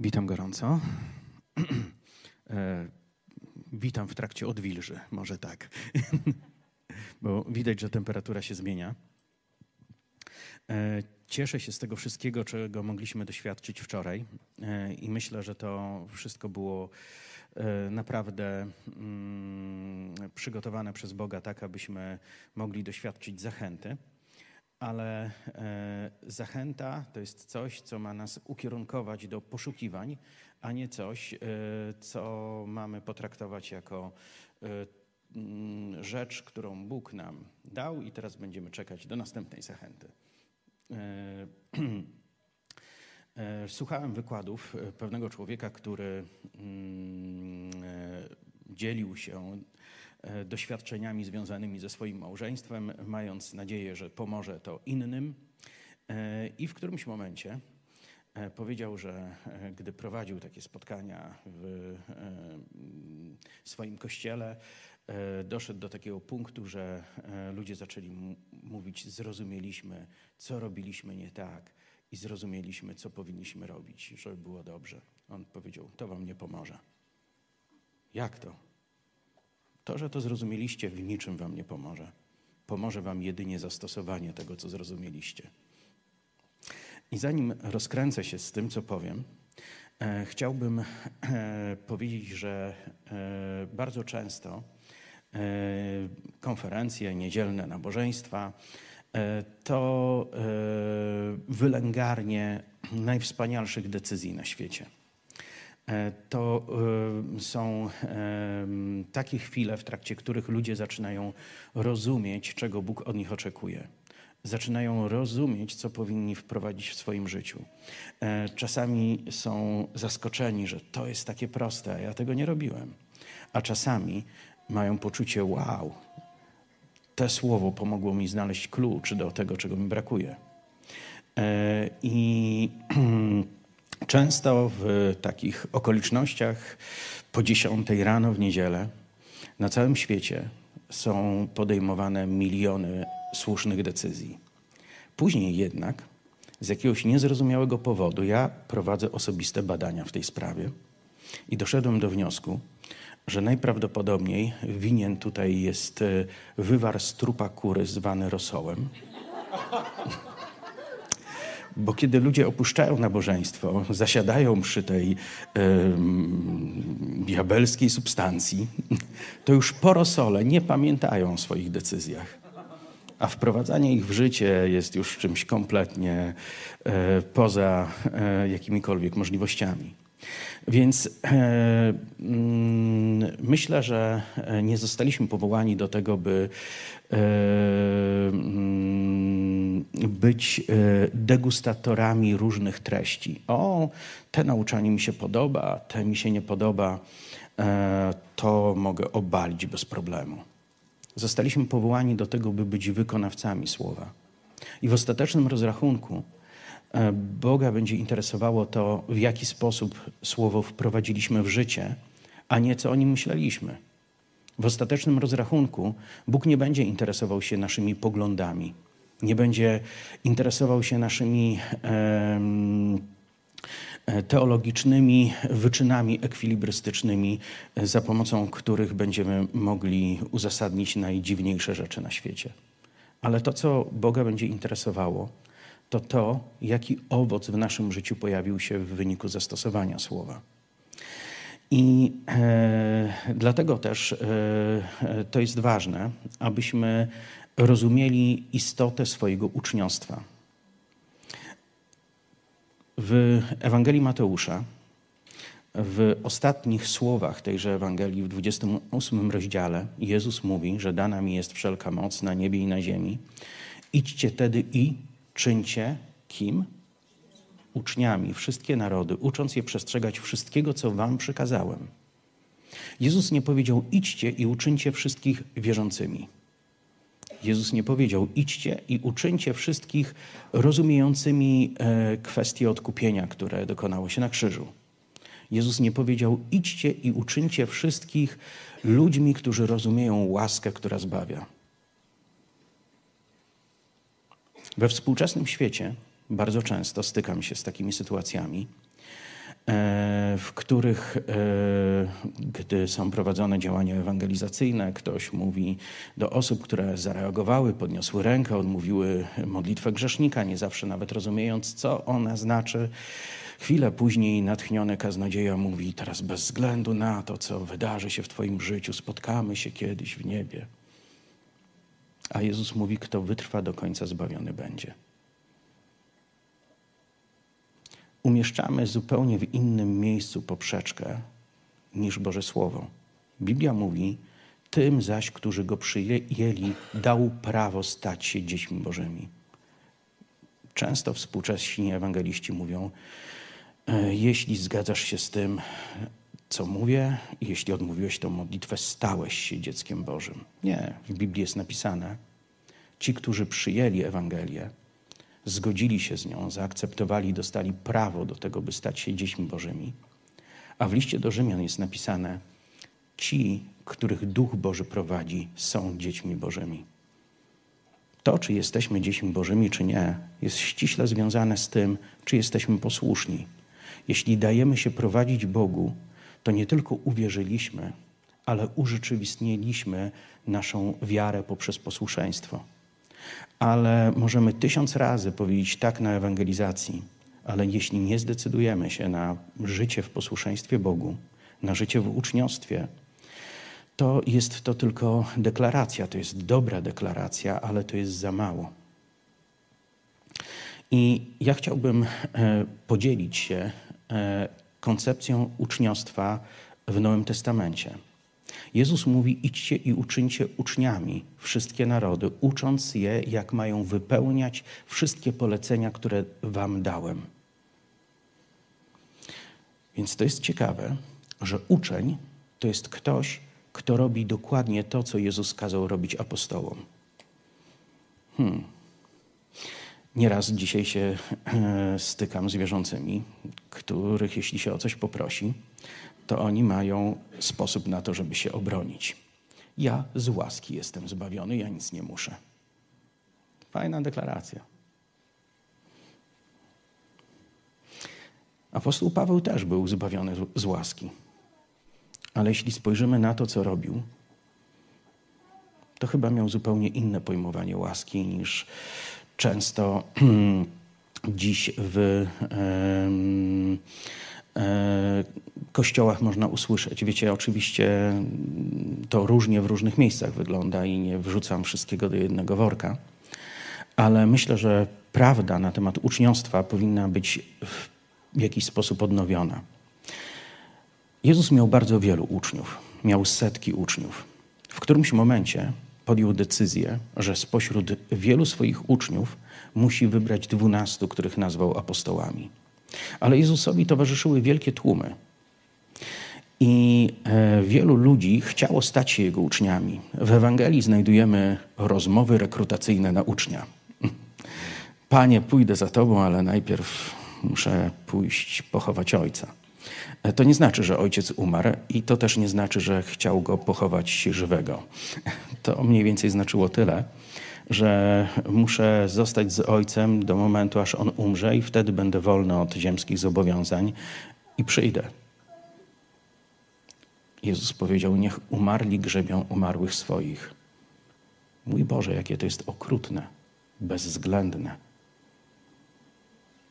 Witam gorąco. E, witam w trakcie odwilży, może tak, bo widać, że temperatura się zmienia. E, cieszę się z tego wszystkiego, czego mogliśmy doświadczyć wczoraj e, i myślę, że to wszystko było naprawdę mm, przygotowane przez Boga tak, abyśmy mogli doświadczyć zachęty ale e, zachęta to jest coś, co ma nas ukierunkować do poszukiwań, a nie coś, e, co mamy potraktować jako e, mm, rzecz, którą Bóg nam dał i teraz będziemy czekać do następnej zachęty. Słuchałem wykładów pewnego człowieka, który mm, dzielił się E, doświadczeniami związanymi ze swoim małżeństwem, mając nadzieję, że pomoże to innym. E, I w którymś momencie e, powiedział, że gdy prowadził takie spotkania w swoim kościele, doszedł do takiego punktu, że ludzie zaczęli mówić: Zrozumieliśmy, co robiliśmy nie tak, i zrozumieliśmy, co powinniśmy robić, żeby było dobrze. On powiedział: To wam nie pomoże. Jak to? To, że to zrozumieliście, w niczym wam nie pomoże. Pomoże wam jedynie zastosowanie tego, co zrozumieliście. I zanim rozkręcę się z tym, co powiem, e, chciałbym e, powiedzieć, że e, bardzo często e, konferencje, niedzielne nabożeństwa e, to e, wylęgarnie najwspanialszych decyzji na świecie. E, to e, są e, takie chwile, w trakcie których ludzie zaczynają rozumieć, czego Bóg od nich oczekuje. Zaczynają rozumieć, co powinni wprowadzić w swoim życiu. Czasami są zaskoczeni, że to jest takie proste, a ja tego nie robiłem. A czasami mają poczucie: wow, to słowo pomogło mi znaleźć klucz do tego, czego mi brakuje. I Często w takich okolicznościach po 10 rano w niedzielę na całym świecie są podejmowane miliony słusznych decyzji. Później jednak, z jakiegoś niezrozumiałego powodu, ja prowadzę osobiste badania w tej sprawie i doszedłem do wniosku, że najprawdopodobniej winien tutaj jest e, wywar z trupa kury zwany rosołem. Bo kiedy ludzie opuszczają nabożeństwo, zasiadają przy tej y, diabelskiej substancji, to już po rosole nie pamiętają o swoich decyzjach. A wprowadzanie ich w życie jest już czymś kompletnie y, poza y, jakimikolwiek możliwościami. Więc e, mm, myślę, że nie zostaliśmy powołani do tego, by mm, być e, degustatorami różnych treści. O, te nauczanie mi się podoba, te mi się nie podoba, e, to mogę obalić bez problemu. Zostaliśmy powołani do tego, by być wykonawcami słowa. I w ostatecznym rozrachunku E, Boga będzie interesowało to, w jaki sposób słowo wprowadziliśmy w życie, a nie co o nim myśleliśmy. W ostatecznym rozrachunku Bóg nie będzie interesował się naszymi poglądami, nie będzie interesował się naszymi e, teologicznymi wyczynami ekwilibrystycznymi, za pomocą których będziemy mogli uzasadnić najdziwniejsze rzeczy na świecie. Ale to, co Boga będzie interesowało, to to, jaki owoc w naszym życiu pojawił się w wyniku zastosowania słowa. I e, dlatego też e, to jest ważne, abyśmy rozumieli istotę swojego uczniostwa. W Ewangelii Mateusza, w ostatnich słowach tejże Ewangelii, w 28 rozdziale, Jezus mówi, że dana mi jest wszelka moc na niebie i na ziemi. Idźcie tedy i czyńcie kim? Uczniami wszystkie narody, ucząc je przestrzegać wszystkiego, co wam przykazałem. Jezus nie powiedział idźcie i uczyńcie wszystkich wierzącymi. Jezus nie powiedział idźcie i uczyńcie wszystkich rozumiejącymi e, kwestie odkupienia, które dokonało się na krzyżu. Jezus nie powiedział idźcie i uczyńcie wszystkich ludźmi, którzy rozumieją łaskę, która zbawia. We współczesnym świecie bardzo często stykam się z takimi sytuacjami, w których, gdy są prowadzone działania ewangelizacyjne, ktoś mówi do osób, które zareagowały, podniosły rękę, odmówiły modlitwę grzesznika, nie zawsze nawet rozumiejąc, co ona znaczy. Chwilę później natchniony kaznodzieja mówi: Teraz bez względu na to, co wydarzy się w Twoim życiu, spotkamy się kiedyś w niebie. A Jezus mówi: Kto wytrwa do końca, zbawiony będzie. Umieszczamy zupełnie w innym miejscu poprzeczkę niż Boże Słowo. Biblia mówi: Tym zaś, którzy go przyjęli, dał prawo stać się dziećmi Bożymi. Często współcześni ewangeliści mówią: E, jeśli zgadzasz się z tym, co mówię, jeśli odmówiłeś tę modlitwę, stałeś się dzieckiem Bożym. Nie, w Biblii jest napisane: Ci, którzy przyjęli Ewangelię, zgodzili się z nią, zaakceptowali, dostali prawo do tego, by stać się dziećmi Bożymi. A w liście do Rzymian jest napisane: Ci, których Duch Boży prowadzi, są dziećmi Bożymi. To, czy jesteśmy dziećmi Bożymi, czy nie, jest ściśle związane z tym, czy jesteśmy posłuszni jeśli dajemy się prowadzić Bogu, to nie tylko uwierzyliśmy, ale urzeczywistniliśmy naszą wiarę poprzez posłuszeństwo. Ale możemy tysiąc razy powiedzieć tak na ewangelizacji, ale jeśli nie zdecydujemy się na życie w posłuszeństwie Bogu, na życie w uczniostwie, to jest to tylko deklaracja, to jest dobra deklaracja, ale to jest za mało. I ja chciałbym e, podzielić się E, koncepcją uczniostwa w Nowym Testamencie. Jezus mówi: idźcie i uczyńcie uczniami wszystkie narody, ucząc je, jak mają wypełniać wszystkie polecenia, które wam dałem. Więc to jest ciekawe, że uczeń to jest ktoś, kto robi dokładnie to, co Jezus kazał robić apostołom. Hmm. Nieraz dzisiaj się stykam z wierzącymi, których jeśli się o coś poprosi, to oni mają sposób na to, żeby się obronić. Ja z łaski jestem zbawiony, ja nic nie muszę. Fajna deklaracja. Apostoł Paweł też był zbawiony z łaski. Ale jeśli spojrzymy na to, co robił, to chyba miał zupełnie inne pojmowanie łaski niż często dziś w e, kościołach można usłyszeć. Wiecie, oczywiście to różnie w różnych miejscach wygląda i nie wrzucam wszystkiego do jednego worka, ale myślę, że prawda na temat uczniostwa powinna być w jakiś sposób odnowiona. Jezus miał bardzo wielu uczniów, miał setki uczniów. W którymś momencie podjął decyzję, że spośród wielu swoich uczniów musi wybrać dwunastu, których nazwał apostołami. Ale Jezusowi towarzyszyły wielkie tłumy. I e, wielu ludzi chciało stać się jego uczniami. W Ewangelii znajdujemy rozmowy rekrutacyjne na ucznia. Panie, pójdę za tobą, ale najpierw muszę pójść pochować ojca. To nie znaczy, że ojciec umarł i to też nie znaczy, że chciał go pochować żywego. To mniej więcej znaczyło tyle, że muszę zostać z ojcem do momentu, aż on umrze i wtedy będę wolny od ziemskich zobowiązań i przyjdę. Jezus powiedział: Niech umarli grzebią umarłych swoich. Mój Boże, jakie to jest okrutne, bezwzględne.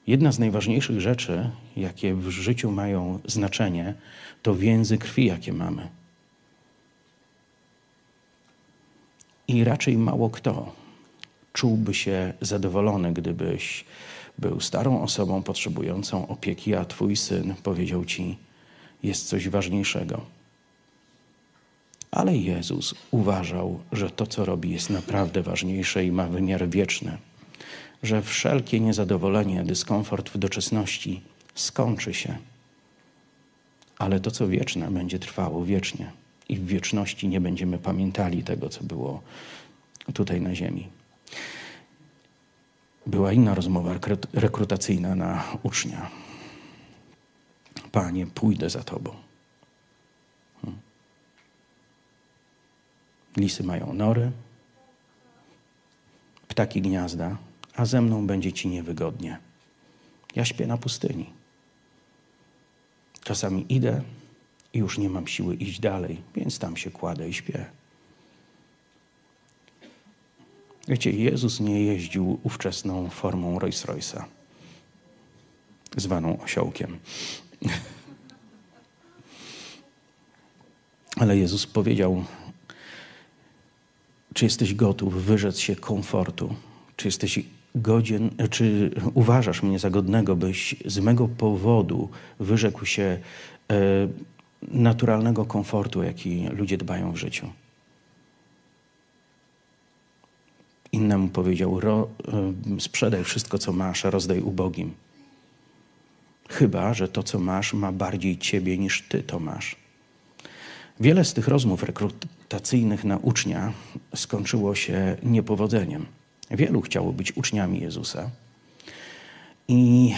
Jedna z najważniejszych rzeczy, jakie w życiu mają znaczenie, to więzy krwi, jakie mamy. I raczej mało kto czułby się zadowolony, gdybyś był starą osobą potrzebującą opieki, a twój syn powiedział ci: Jest coś ważniejszego. Ale Jezus uważał, że to, co robi, jest naprawdę ważniejsze i ma wymiar wieczny że wszelkie niezadowolenie, dyskomfort w doczesności skończy się. Ale to, co wieczne, będzie trwało wiecznie. I w wieczności nie będziemy pamiętali tego, co było tutaj na ziemi. Była inna rozmowa rekrutacyjna na ucznia. Panie, pójdę za Tobą. Hmm. Lisy mają nory, ptaki gniazda, a ze mną będzie ci niewygodnie. Ja śpię na pustyni. Czasami idę i już nie mam siły iść dalej, więc tam się kładę i śpię. Wiecie, Jezus nie jeździł ówczesną formą Rolls Royce'a, zwaną osiołkiem. Ale Jezus powiedział: Czy jesteś gotów wyrzec się komfortu? Czy jesteś godzien, czy uważasz mnie za godnego, byś z mego powodu wyrzekł się e, naturalnego komfortu, jaki ludzie dbają w życiu? Innemu powiedział: ro, e, sprzedaj wszystko, co masz, a rozdaj ubogim. Chyba, że to, co masz, ma bardziej ciebie niż ty to masz. Wiele z tych rozmów rekrutacyjnych na ucznia skończyło się niepowodzeniem. Wielu chciało być uczniami Jezusa. I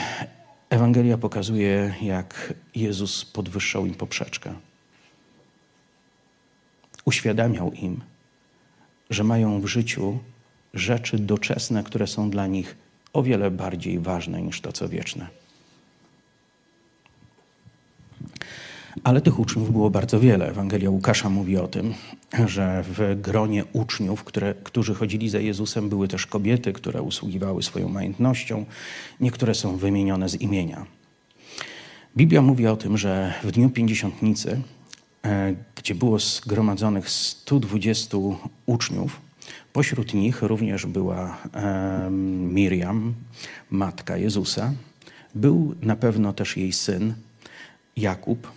Ewangelia pokazuje, jak Jezus podwyższał im poprzeczkę. Uświadamiał im, że mają w życiu rzeczy doczesne, które są dla nich o wiele bardziej ważne niż to, co wieczne. Ale tych uczniów było bardzo wiele. Ewangelia Łukasza mówi o tym, że w gronie uczniów, które, którzy chodzili za Jezusem, były też kobiety, które usługiwały swoją majątnością. Niektóre są wymienione z imienia. Biblia mówi o tym, że w dniu Pięćdziesiątnicy, e, gdzie było zgromadzonych 120 uczniów, pośród nich również była Miriam, matka Jezusa. Był na pewno też jej syn Jakub,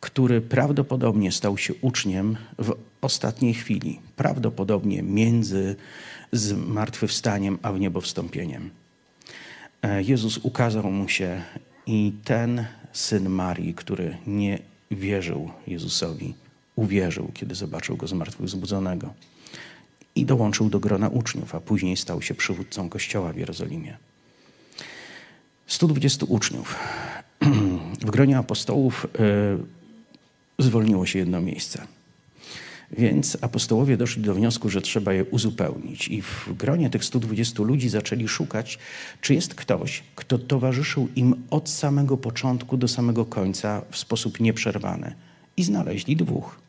który prawdopodobnie stał się uczniem w ostatniej chwili, prawdopodobnie między zmartwychwstaniem a wniebowstąpieniem. E, Jezus ukazał mu się i ten syn Marii, który nie wierzył Jezusowi, uwierzył, kiedy zobaczył go zmartwychwzbudzonego i dołączył do grona uczniów, a później stał się przywódcą kościoła w Jerozolimie. 120 uczniów. W gronie apostołów e, zwolniło się jedno miejsce. Więc apostołowie doszli do wniosku, że trzeba je uzupełnić. I w gronie tych 120 ludzi zaczęli szukać, czy jest ktoś, kto towarzyszył im od samego początku do samego końca w sposób nieprzerwany. I znaleźli dwóch.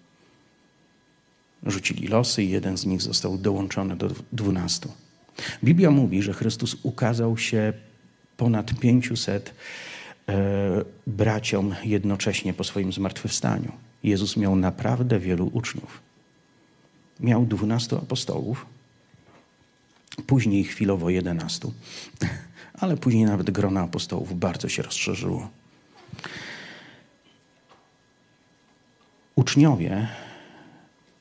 Rzucili losy i jeden z nich został dołączony do dwunastu. Biblia mówi, że Chrystus ukazał się ponad 500 E, braciom jednocześnie po swoim zmartwychwstaniu. Jezus miał naprawdę wielu uczniów. Miał dwunastu apostołów, później chwilowo jedenastu, ale później nawet grona apostołów bardzo się rozszerzyło. Uczniowie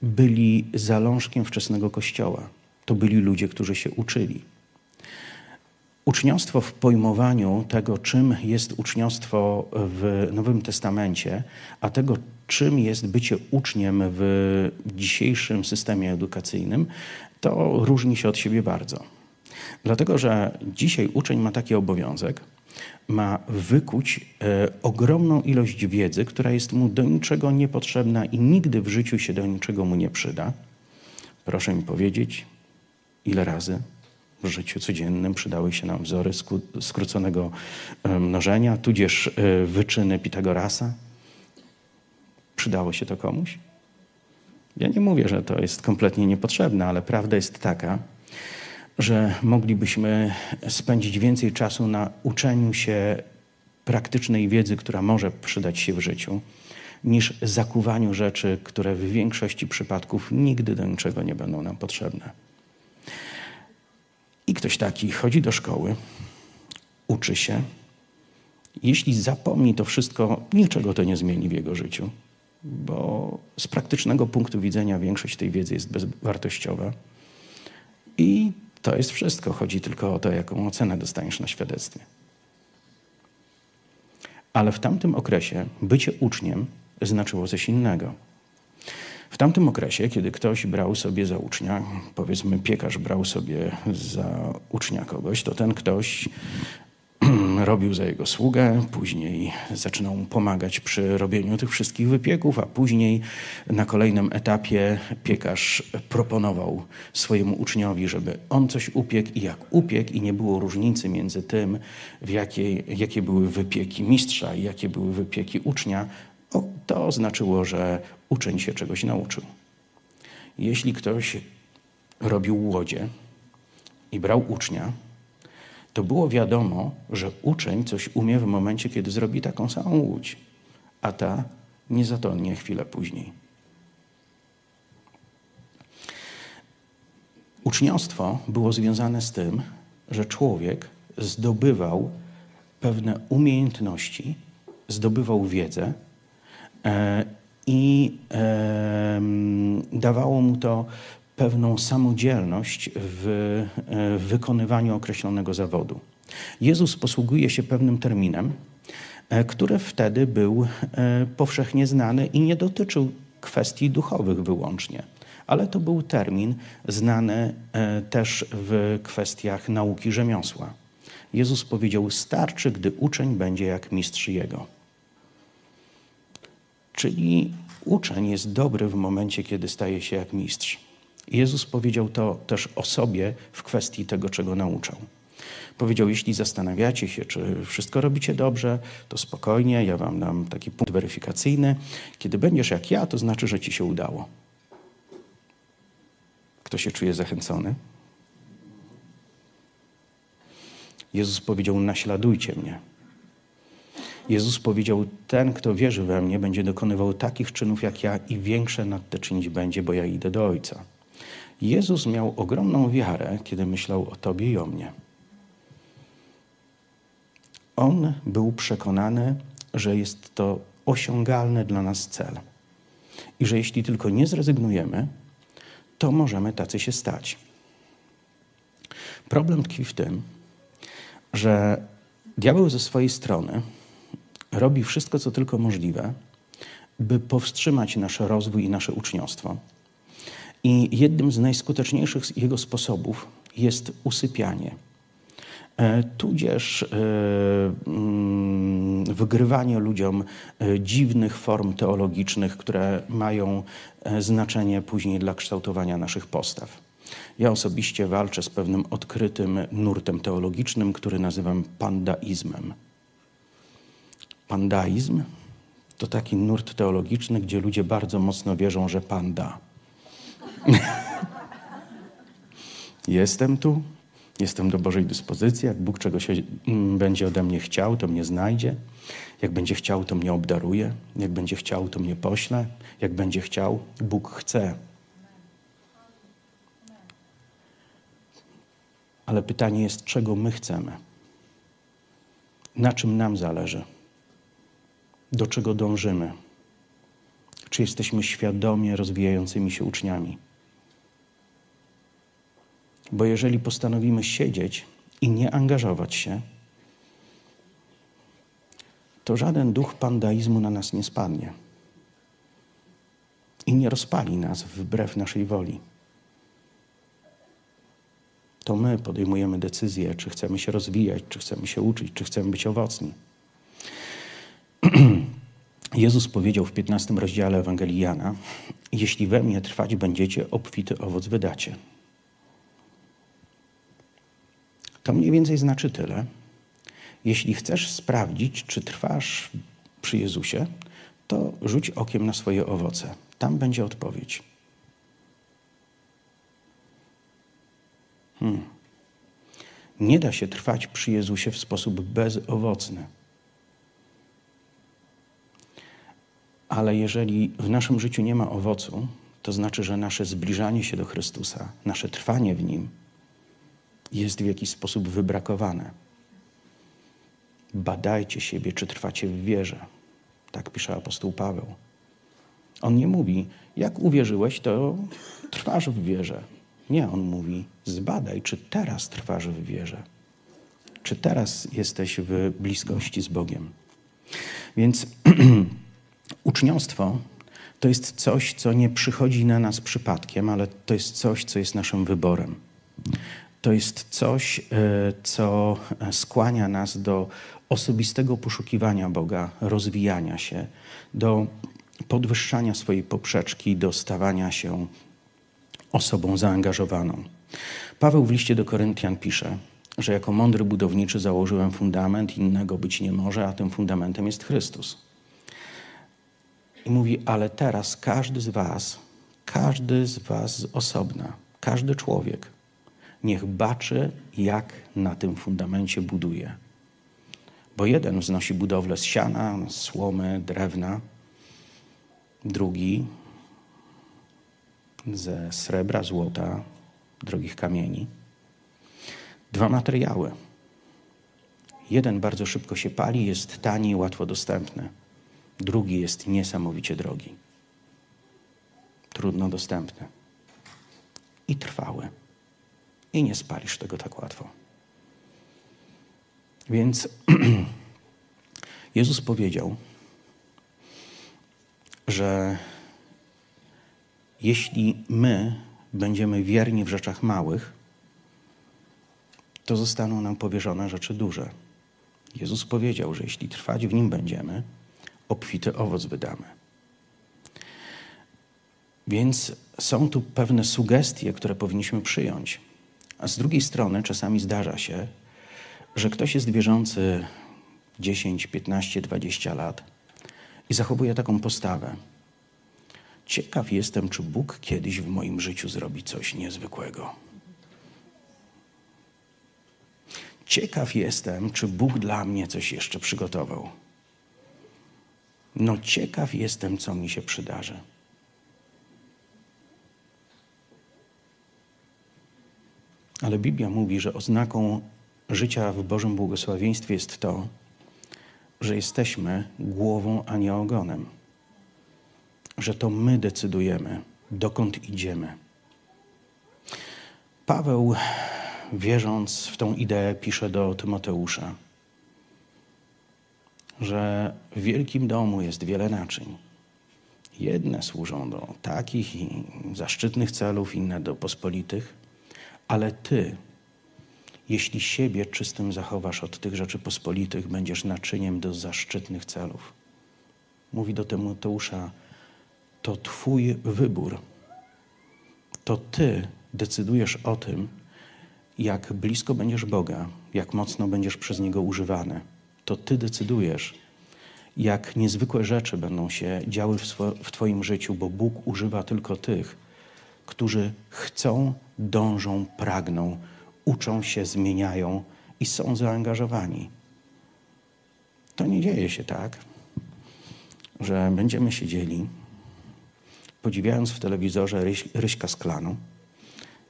byli zalążkiem wczesnego kościoła. To byli ludzie, którzy się uczyli. Uczniostwo w pojmowaniu tego, czym jest uczniostwo w Nowym Testamencie, a tego, czym jest bycie uczniem w dzisiejszym systemie edukacyjnym, to różni się od siebie bardzo. Dlatego, że dzisiaj uczeń ma taki obowiązek, ma wykuć e, ogromną ilość wiedzy, która jest mu do niczego niepotrzebna i nigdy w życiu się do niczego mu nie przyda. Proszę mi powiedzieć, ile razy w życiu codziennym przydały się nam wzory skróconego e, mnożenia, tudzież e, wyczyny Pitagorasa. Przydało się to komuś? Ja nie mówię, że to jest kompletnie niepotrzebne, ale prawda jest taka, że moglibyśmy spędzić więcej czasu na uczeniu się praktycznej wiedzy, która może przydać się w życiu, niż zakuwaniu rzeczy, które w większości przypadków nigdy do niczego nie będą nam potrzebne. I ktoś taki chodzi do szkoły, uczy się. Jeśli zapomni to wszystko, niczego to nie zmieni w jego życiu, bo z praktycznego punktu widzenia większość tej wiedzy jest bezwartościowa. I to jest wszystko. Chodzi tylko o to, jaką ocenę dostaniesz na świadectwie. Ale w tamtym okresie bycie uczniem znaczyło coś innego. W tamtym okresie, kiedy ktoś brał sobie za ucznia, powiedzmy piekarz brał sobie za ucznia kogoś, to ten ktoś robił za jego sługę, później zaczynał mu pomagać przy robieniu tych wszystkich wypieków, a później na kolejnym etapie piekarz proponował swojemu uczniowi, żeby on coś upiekł i jak upiekł i nie było różnicy między tym, w jakiej, jakie były wypieki mistrza i jakie były wypieki ucznia, to znaczyło, że uczeń się czegoś nauczył. Jeśli ktoś robił łodzie i brał ucznia, to było wiadomo, że uczeń coś umie w momencie, kiedy zrobi taką samą łódź, a ta nie zatonie chwilę później. Uczniostwo było związane z tym, że człowiek zdobywał pewne umiejętności, zdobywał wiedzę e, i dawało mu to pewną samodzielność w, e, w wykonywaniu określonego zawodu. Jezus posługuje się pewnym terminem, e, który wtedy był e, powszechnie znany i nie dotyczył kwestii duchowych wyłącznie, ale to był termin znany też w kwestiach nauki rzemiosła. Jezus powiedział: Starczy, gdy uczeń będzie jak mistrz jego. Czyli uczeń jest dobry w momencie, kiedy staje się jak mistrz. Jezus powiedział to też o sobie w kwestii tego, czego nauczał. Powiedział: Jeśli zastanawiacie się, czy wszystko robicie dobrze, to spokojnie, ja wam dam taki punkt weryfikacyjny. Kiedy będziesz jak ja, to znaczy, że ci się udało. Kto się czuje zachęcony? Jezus powiedział: Naśladujcie mnie. Jezus powiedział: Ten, kto wierzy we mnie, będzie dokonywał takich czynów jak ja i większe nad te czynić będzie, bo ja idę do Ojca. Jezus miał ogromną wiarę, kiedy myślał o Tobie i o mnie. On był przekonany, że jest to osiągalny dla nas cel i że jeśli tylko nie zrezygnujemy, to możemy tacy się stać. Problem tkwi w tym, że diabeł ze swojej strony robi wszystko, co tylko możliwe, by powstrzymać nasz rozwój i nasze uczniostwo. I jednym z najskuteczniejszych jego sposobów jest usypianie. E, tudzież e, mm, wygrywanie ludziom e, dziwnych form teologicznych, które mają znaczenie później dla kształtowania naszych postaw. Ja osobiście walczę z pewnym odkrytym nurtem teologicznym, który nazywam pandaizmem. Pandaizm to taki nurt teologiczny, gdzie ludzie bardzo mocno wierzą, że panda. Jestem tu, jestem do Bożej dyspozycji. Jak Bóg czegoś mm, będzie ode mnie chciał, to mnie znajdzie. Jak będzie chciał, to mnie obdaruje. Jak będzie chciał, to mnie pośle. Jak będzie chciał, Bóg chce. Ale pytanie jest, czego my chcemy? Na czym nam zależy? Do czego dążymy? Czy jesteśmy świadomie rozwijającymi się uczniami? Bo jeżeli postanowimy siedzieć i nie angażować się, to żaden duch pandaizmu na nas nie spadnie i nie rozpali nas wbrew naszej woli. To my podejmujemy decyzję, czy chcemy się rozwijać, czy chcemy się uczyć, czy chcemy być owocni. Jezus powiedział w 15 rozdziale Ewangelii Jana: Jeśli we mnie trwać będziecie, obfity owoc wydacie. To mniej więcej znaczy tyle. Jeśli chcesz sprawdzić, czy trwasz przy Jezusie, to rzuć okiem na swoje owoce. Tam będzie odpowiedź. Hmm. Nie da się trwać przy Jezusie w sposób bezowocny. Ale jeżeli w naszym życiu nie ma owocu, to znaczy, że nasze zbliżanie się do Chrystusa, nasze trwanie w Nim jest w jakiś sposób wybrakowane. Badajcie siebie, czy trwacie w wierze. Tak pisze apostoł Paweł. On nie mówi, jak uwierzyłeś, to trwasz w wierze. Nie, on mówi, zbadaj, czy teraz trwasz w wierze. Czy teraz jesteś w bliskości z Bogiem. Więc uczniostwo to jest coś, co nie przychodzi na nas przypadkiem, ale to jest coś, co jest naszym wyborem. To jest coś, e, co skłania nas do osobistego poszukiwania Boga, rozwijania się, do podwyższania swojej poprzeczki, do stawania się osobą zaangażowaną. Paweł w liście do Koryntian pisze, że jako mądry budowniczy założyłem fundament, innego być nie może, a tym fundamentem jest Chrystus. I mówi, ale teraz każdy z Was, każdy z Was z osobna, każdy człowiek, niech baczy, jak na tym fundamencie buduje. Bo jeden wznosi budowlę z siana, słomy, drewna, drugi ze srebra, złota, drogich kamieni. Dwa materiały. Jeden bardzo szybko się pali, jest tani i łatwo dostępny. Drugi jest niesamowicie drogi. Trudno dostępny. I trwały. I nie spalisz tego tak łatwo. Więc Jezus powiedział, że jeśli my będziemy wierni w rzeczach małych, to zostaną nam powierzone rzeczy duże. Jezus powiedział, że jeśli trwać w nim będziemy, obfity owoc wydamy. Więc są tu pewne sugestie, które powinniśmy przyjąć. A z drugiej strony czasami zdarza się, że ktoś jest wierzący 10, 15, 20 lat i zachowuje taką postawę. Ciekaw jestem, czy Bóg kiedyś w moim życiu zrobi coś niezwykłego. Ciekaw jestem, czy Bóg dla mnie coś jeszcze przygotował. No, ciekaw jestem, co mi się przydarzy. Ale Biblia mówi, że oznaką życia w Bożym błogosławieństwie jest to, że jesteśmy głową, a nie ogonem. Że to my decydujemy, dokąd idziemy. Paweł, wierząc w tą ideę, pisze do Tymoteusza, że w wielkim domu jest wiele naczyń. Jedne służą do takich i zaszczytnych celów, inne do pospolitych, ale ty, jeśli siebie czystym zachowasz od tych rzeczy pospolitych, będziesz naczyniem do zaszczytnych celów. Mówi do Tymoteusza, to Twój wybór. To Ty decydujesz o tym, jak blisko będziesz Boga, jak mocno będziesz przez Niego używany. To Ty decydujesz, jak niezwykłe rzeczy będą się działy w, w Twoim życiu, bo Bóg używa tylko tych, którzy chcą, dążą, pragną uczą się, zmieniają i są zaangażowani. To nie dzieje się tak, że będziemy siedzieli, podziwiając w telewizorze ryś, Ryśka z klanu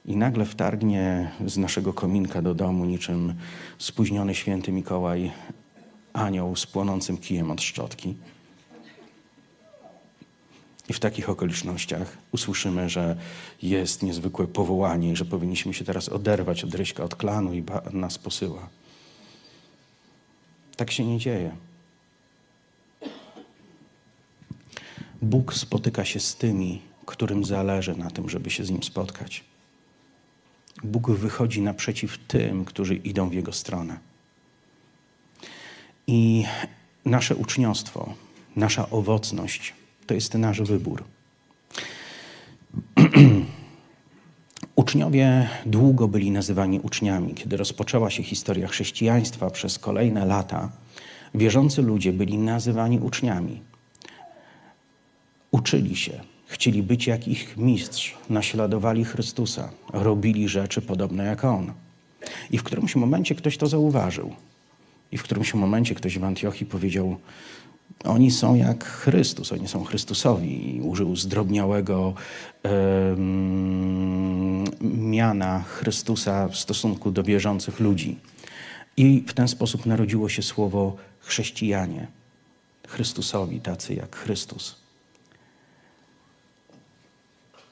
i nagle wtargnie z naszego kominka do domu niczym spóźniony święty Mikołaj anioł z płonącym kijem od szczotki. I w takich okolicznościach usłyszymy, że jest niezwykłe powołanie że powinniśmy się teraz oderwać od Ryśka, od klanu i nas posyła. Tak się nie dzieje. Bóg spotyka się z tymi, którym zależy na tym, żeby się z Nim spotkać. Bóg wychodzi naprzeciw tym, którzy idą w Jego stronę. I nasze uczniostwo, nasza owocność to jest nasz wybór. Uczniowie długo byli nazywani uczniami. Kiedy rozpoczęła się historia chrześcijaństwa przez kolejne lata, wierzący ludzie byli nazywani uczniami. Uczyli się, chcieli być jak ich mistrz, naśladowali Chrystusa, robili rzeczy podobne jak On. I w którymś momencie ktoś to zauważył. I w którymś momencie ktoś w Antiochii powiedział: oni są jak Chrystus, oni są Chrystusowi. Użył zdrobniałego miana Chrystusa w stosunku do wierzących ludzi. I w ten sposób narodziło się słowo chrześcijanie. Chrystusowi, tacy jak Chrystus.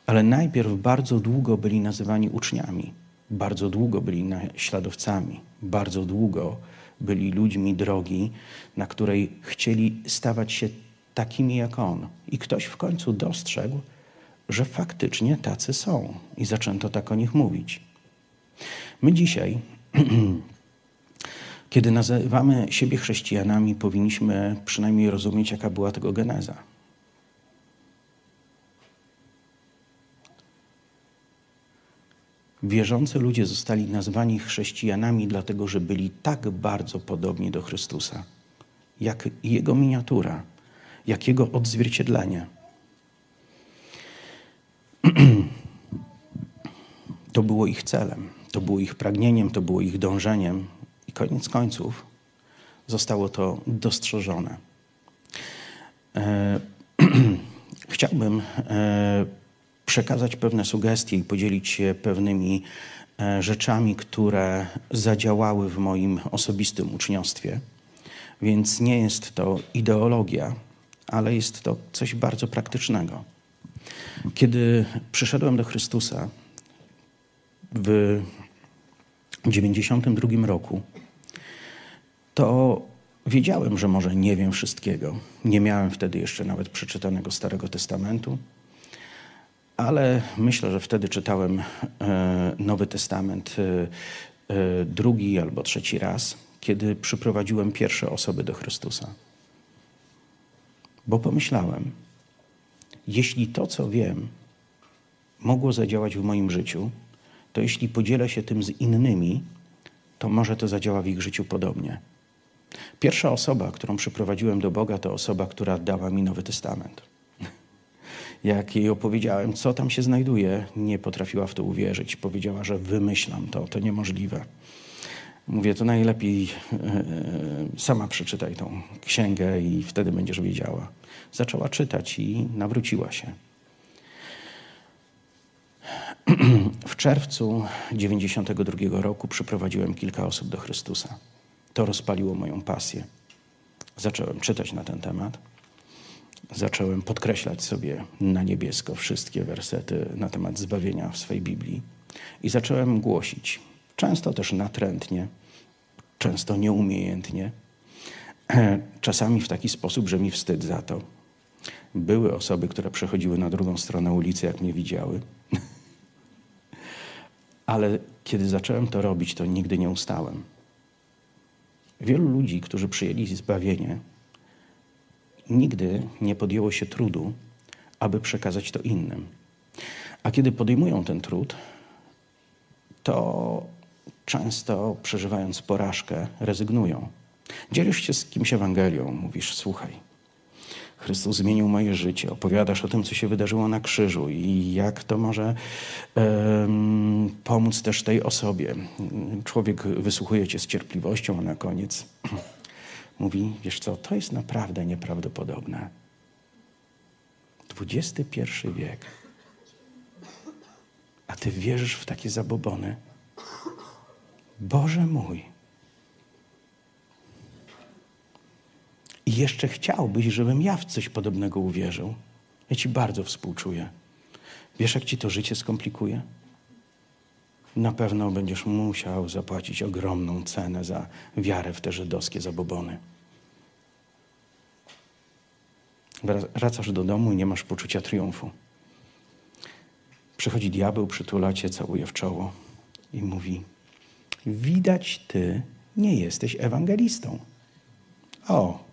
Ale najpierw bardzo długo byli nazywani uczniami, bardzo długo byli naśladowcami, bardzo długo byli ludźmi drogi, na której chcieli stawać się takimi jak on. I ktoś w końcu dostrzegł, że faktycznie tacy są i zaczęto tak o nich mówić. My dzisiaj, kiedy nazywamy siebie chrześcijanami, powinniśmy przynajmniej rozumieć, jaka była tego geneza. Wierzący ludzie zostali nazwani chrześcijanami, dlatego że byli tak bardzo podobni do Chrystusa, jak Jego miniatura, jak Jego odzwierciedlenie. To było ich celem, to było ich pragnieniem, to było ich dążeniem, i koniec końców zostało to dostrzeżone. E, chciałbym e, przekazać pewne sugestie i podzielić się pewnymi e, rzeczami, które zadziałały w moim osobistym uczniostwie. Więc nie jest to ideologia, ale jest to coś bardzo praktycznego. Kiedy przyszedłem do Chrystusa w 92 roku, to wiedziałem, że może nie wiem wszystkiego. Nie miałem wtedy jeszcze nawet przeczytanego Starego Testamentu ale myślę, że wtedy czytałem e, Nowy Testament e, e, drugi albo trzeci raz, kiedy przyprowadziłem pierwsze osoby do Chrystusa. Bo pomyślałem, jeśli to, co wiem, mogło zadziałać w moim życiu, to jeśli podzielę się tym z innymi, to może to zadziała w ich życiu podobnie. Pierwsza osoba, którą przyprowadziłem do Boga, to osoba, która dała mi Nowy Testament. Jak jej opowiedziałem, co tam się znajduje, nie potrafiła w to uwierzyć. Powiedziała, że wymyślam to, to niemożliwe. Mówię, to najlepiej e, sama przeczytaj tą księgę i wtedy będziesz wiedziała. Zaczęła czytać i nawróciła się. W czerwcu 92 roku przyprowadziłem kilka osób do Chrystusa. To rozpaliło moją pasję. Zacząłem czytać na ten temat zacząłem podkreślać sobie na niebiesko wszystkie wersety na temat zbawienia w swojej Biblii i zacząłem głosić. Często też natrętnie, często nieumiejętnie, czasami w taki sposób, że mi wstyd za to. Były osoby, które przechodziły na drugą stronę ulicy, jak mnie widziały. Ale kiedy zacząłem to robić, to nigdy nie ustałem. Wielu ludzi, którzy przyjęli zbawienie, nigdy nie podjęło się trudu, aby przekazać to innym. A kiedy podejmują ten trud, to często przeżywając porażkę, rezygnują. Dzielisz się z kimś Ewangelią, mówisz: Słuchaj, Chrystus zmienił moje życie, opowiadasz o tym, co się wydarzyło na krzyżu i jak to może um, pomóc też tej osobie. Człowiek wysłuchuje cię z cierpliwością, a na koniec mówi, wiesz co, to jest naprawdę nieprawdopodobne. XXI wiek. A ty wierzysz w takie zabobony? Boże mój. I jeszcze chciałbyś, żebym ja w coś podobnego uwierzył. Ja ci bardzo współczuję. Wiesz, jak ci to życie skomplikuje? Na pewno będziesz musiał zapłacić ogromną cenę za wiarę w te żydowskie zabobony. Wracasz do domu i nie masz poczucia triumfu. Przychodzi diabeł, przytula cię, całuje w czoło i mówi: Widać, ty nie jesteś ewangelistą. O,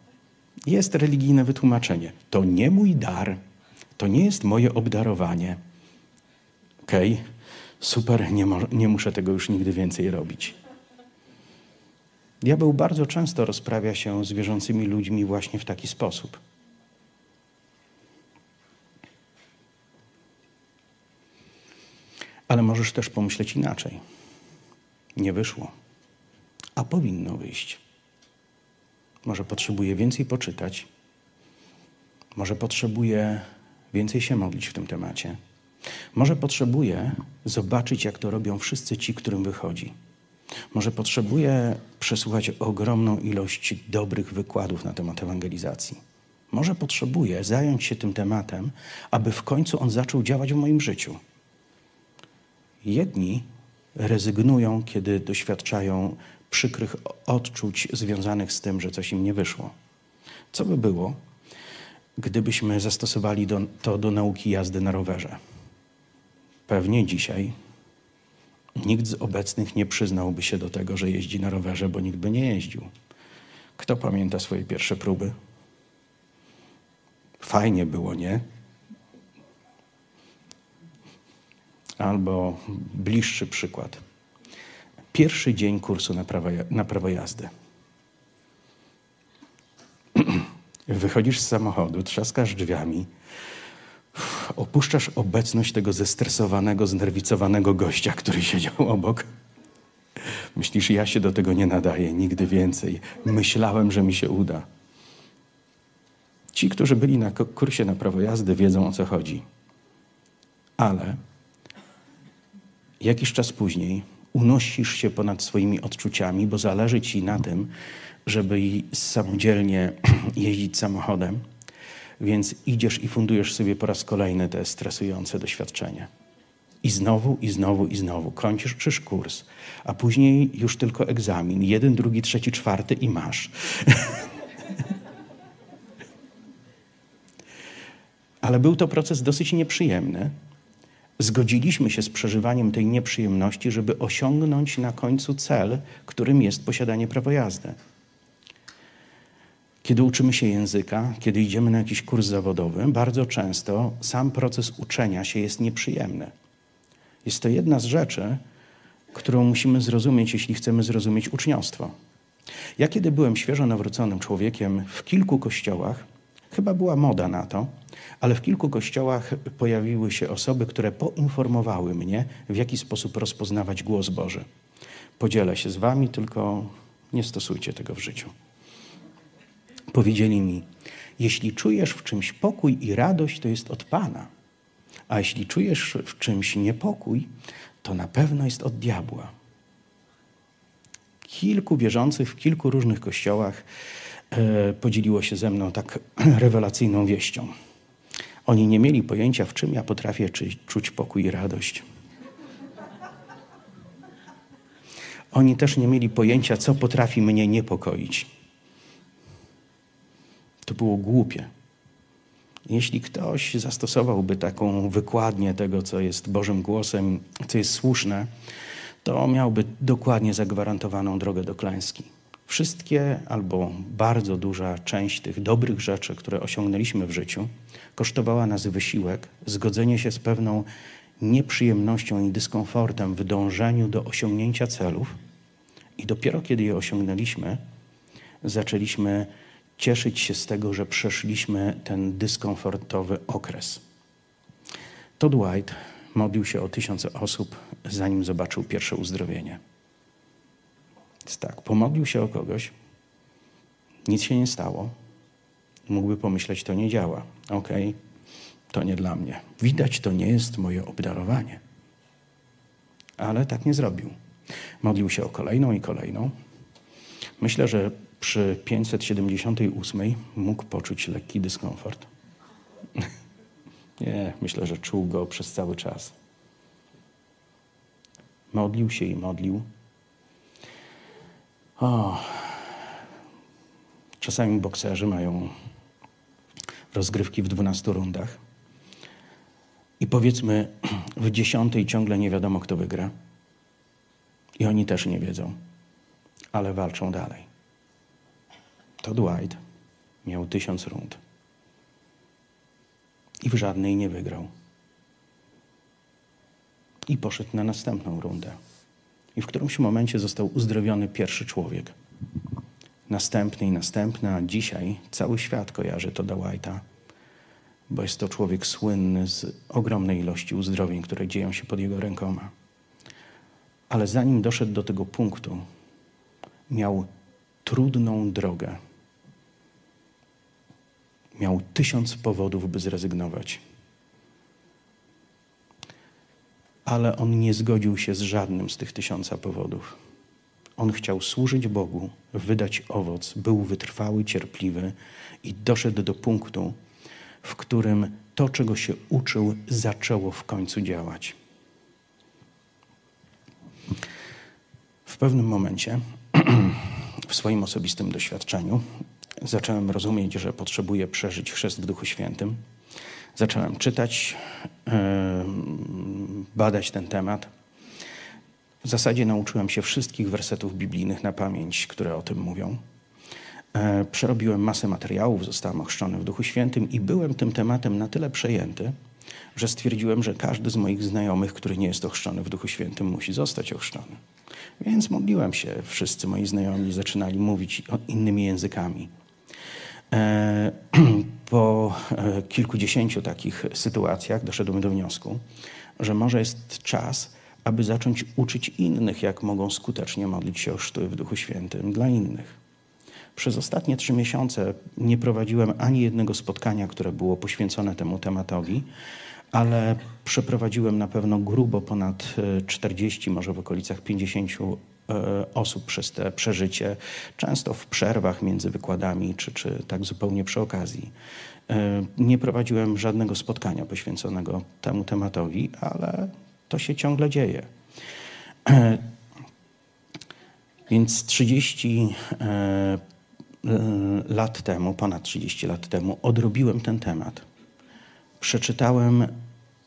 jest religijne wytłumaczenie. To nie mój dar, to nie jest moje obdarowanie. Okej, okay, super, nie, nie muszę tego już nigdy więcej robić. Diabeł bardzo często rozprawia się z wierzącymi ludźmi właśnie w taki sposób. Ale możesz też pomyśleć inaczej. Nie wyszło, a powinno wyjść. Może potrzebuje więcej poczytać, może potrzebuje więcej się modlić w tym temacie. Może potrzebuje zobaczyć, jak to robią wszyscy ci, którym wychodzi. Może potrzebuje przesłuchać ogromną ilość dobrych wykładów na temat ewangelizacji. Może potrzebuje zająć się tym tematem, aby w końcu on zaczął działać w moim życiu. Jedni rezygnują, kiedy doświadczają przykrych odczuć związanych z tym, że coś im nie wyszło. Co by było, gdybyśmy zastosowali do, to do nauki jazdy na rowerze? Pewnie dzisiaj Nikt z obecnych nie przyznałby się do tego, że jeździ na rowerze, bo nikt by nie jeździł. Kto pamięta swoje pierwsze próby? Fajnie było, nie? Albo bliższy przykład. Pierwszy dzień kursu na prawo, na prawo jazdy. Wychodzisz z samochodu, trzaskasz drzwiami, opuszczasz obecność tego zestresowanego, znerwicowanego gościa, który siedział obok. Myślisz, ja się do tego nie nadaję, nigdy więcej. Myślałem, że mi się uda. Ci, którzy byli na kursie na prawo jazdy, wiedzą o co chodzi. Ale jakiś czas później unosisz się ponad swoimi odczuciami, bo zależy ci na tym, żeby samodzielnie jeździć samochodem, więc idziesz i fundujesz sobie po raz kolejny te stresujące doświadczenie. I znowu, i znowu, i znowu. Kończysz kurs, a później już tylko egzamin. Jeden, drugi, trzeci, czwarty i masz. Ale był to proces dosyć nieprzyjemny. Zgodziliśmy się z przeżywaniem tej nieprzyjemności, żeby osiągnąć na końcu cel, którym jest posiadanie prawa jazdy. Kiedy uczymy się języka, kiedy idziemy na jakiś kurs zawodowy, bardzo często sam proces uczenia się jest nieprzyjemny. Jest to jedna z rzeczy, którą musimy zrozumieć, jeśli chcemy zrozumieć uczniostwo. Ja, kiedy byłem świeżo nawróconym człowiekiem w kilku kościołach, chyba była moda na to, ale w kilku kościołach pojawiły się osoby, które poinformowały mnie, w jaki sposób rozpoznawać głos Boży. Podzielę się z Wami, tylko nie stosujcie tego w życiu. Powiedzieli mi: Jeśli czujesz w czymś pokój i radość, to jest od Pana. A jeśli czujesz w czymś niepokój, to na pewno jest od diabła. Kilku wierzących w kilku różnych kościołach e, podzieliło się ze mną tak rewelacyjną wieścią. Oni nie mieli pojęcia, w czym ja potrafię czuć pokój i radość. Oni też nie mieli pojęcia, co potrafi mnie niepokoić. To było głupie. Jeśli ktoś zastosowałby taką wykładnię tego, co jest Bożym głosem, co jest słuszne, to miałby dokładnie zagwarantowaną drogę do klęski. Wszystkie albo bardzo duża część tych dobrych rzeczy, które osiągnęliśmy w życiu, kosztowała nas wysiłek, zgodzenie się z pewną nieprzyjemnością i dyskomfortem w dążeniu do osiągnięcia celów. I dopiero kiedy je osiągnęliśmy, zaczęliśmy cieszyć się z tego, że przeszliśmy ten dyskomfortowy okres. Todd White modlił się o tysiące osób, zanim zobaczył pierwsze uzdrowienie. Więc tak, pomodlił się o kogoś, nic się nie stało. Mógłby pomyśleć, to nie działa. Okej, okay, to nie dla mnie. Widać, to nie jest moje obdarowanie. Ale tak nie zrobił. Modlił się o kolejną i kolejną. Myślę, że przy 578 mógł poczuć lekki dyskomfort. Nie, myślę, że czuł go przez cały czas. Modlił się i modlił. O, czasami bokserzy mają rozgrywki w 12 rundach. I powiedzmy, w dziesiątej ciągle nie wiadomo, kto wygra. I oni też nie wiedzą, ale walczą dalej. Todd White miał tysiąc rund. I w żadnej nie wygrał. I poszedł na następną rundę. I w którymś momencie został uzdrowiony pierwszy człowiek. Następny i następny, a dzisiaj cały świat kojarzy Todda White'a, bo jest to człowiek słynny z ogromnej ilości uzdrowień, które dzieją się pod jego rękoma. Ale zanim doszedł do tego punktu, miał trudną drogę miał tysiąc powodów, by zrezygnować. Ale on nie zgodził się z żadnym z tych tysiąca powodów. On chciał służyć Bogu, wydać owoc, był wytrwały, cierpliwy i doszedł do punktu, w którym to, czego się uczył, zaczęło w końcu działać. W pewnym momencie, w swoim osobistym doświadczeniu, zacząłem rozumieć, że potrzebuję przeżyć chrzest w Duchu Świętym. Zacząłem czytać, badać ten temat. W zasadzie nauczyłem się wszystkich wersetów biblijnych na pamięć, które o tym mówią. E, Przerobiłem masę materiałów, zostałem ochrzczony w Duchu Świętym i byłem tym tematem na tyle przejęty, że stwierdziłem, że każdy z moich znajomych, który nie jest ochrzczony w Duchu Świętym, musi zostać ochrzczony. Więc modliłem się. Wszyscy moi znajomi zaczynali mówić innymi językami. E, Po e, kilkudziesięciu takich sytuacjach doszedłem do wniosku, że może jest czas, aby zacząć uczyć innych, jak mogą skutecznie modlić się o chrzty w Duchu Świętym dla innych. Przez ostatnie trzy miesiące nie prowadziłem ani jednego spotkania, które było poświęcone temu tematowi, ale przeprowadziłem na pewno grubo ponad e, 40, może w okolicach 50 e, osób przez te przeżycie, często w przerwach między wykładami, czy, czy tak zupełnie przy okazji. E, Nie prowadziłem żadnego spotkania poświęconego temu tematowi, ale to się ciągle dzieje. E, Więc 30 e, lat temu, ponad 30 lat temu, odrobiłem ten temat. Przeczytałem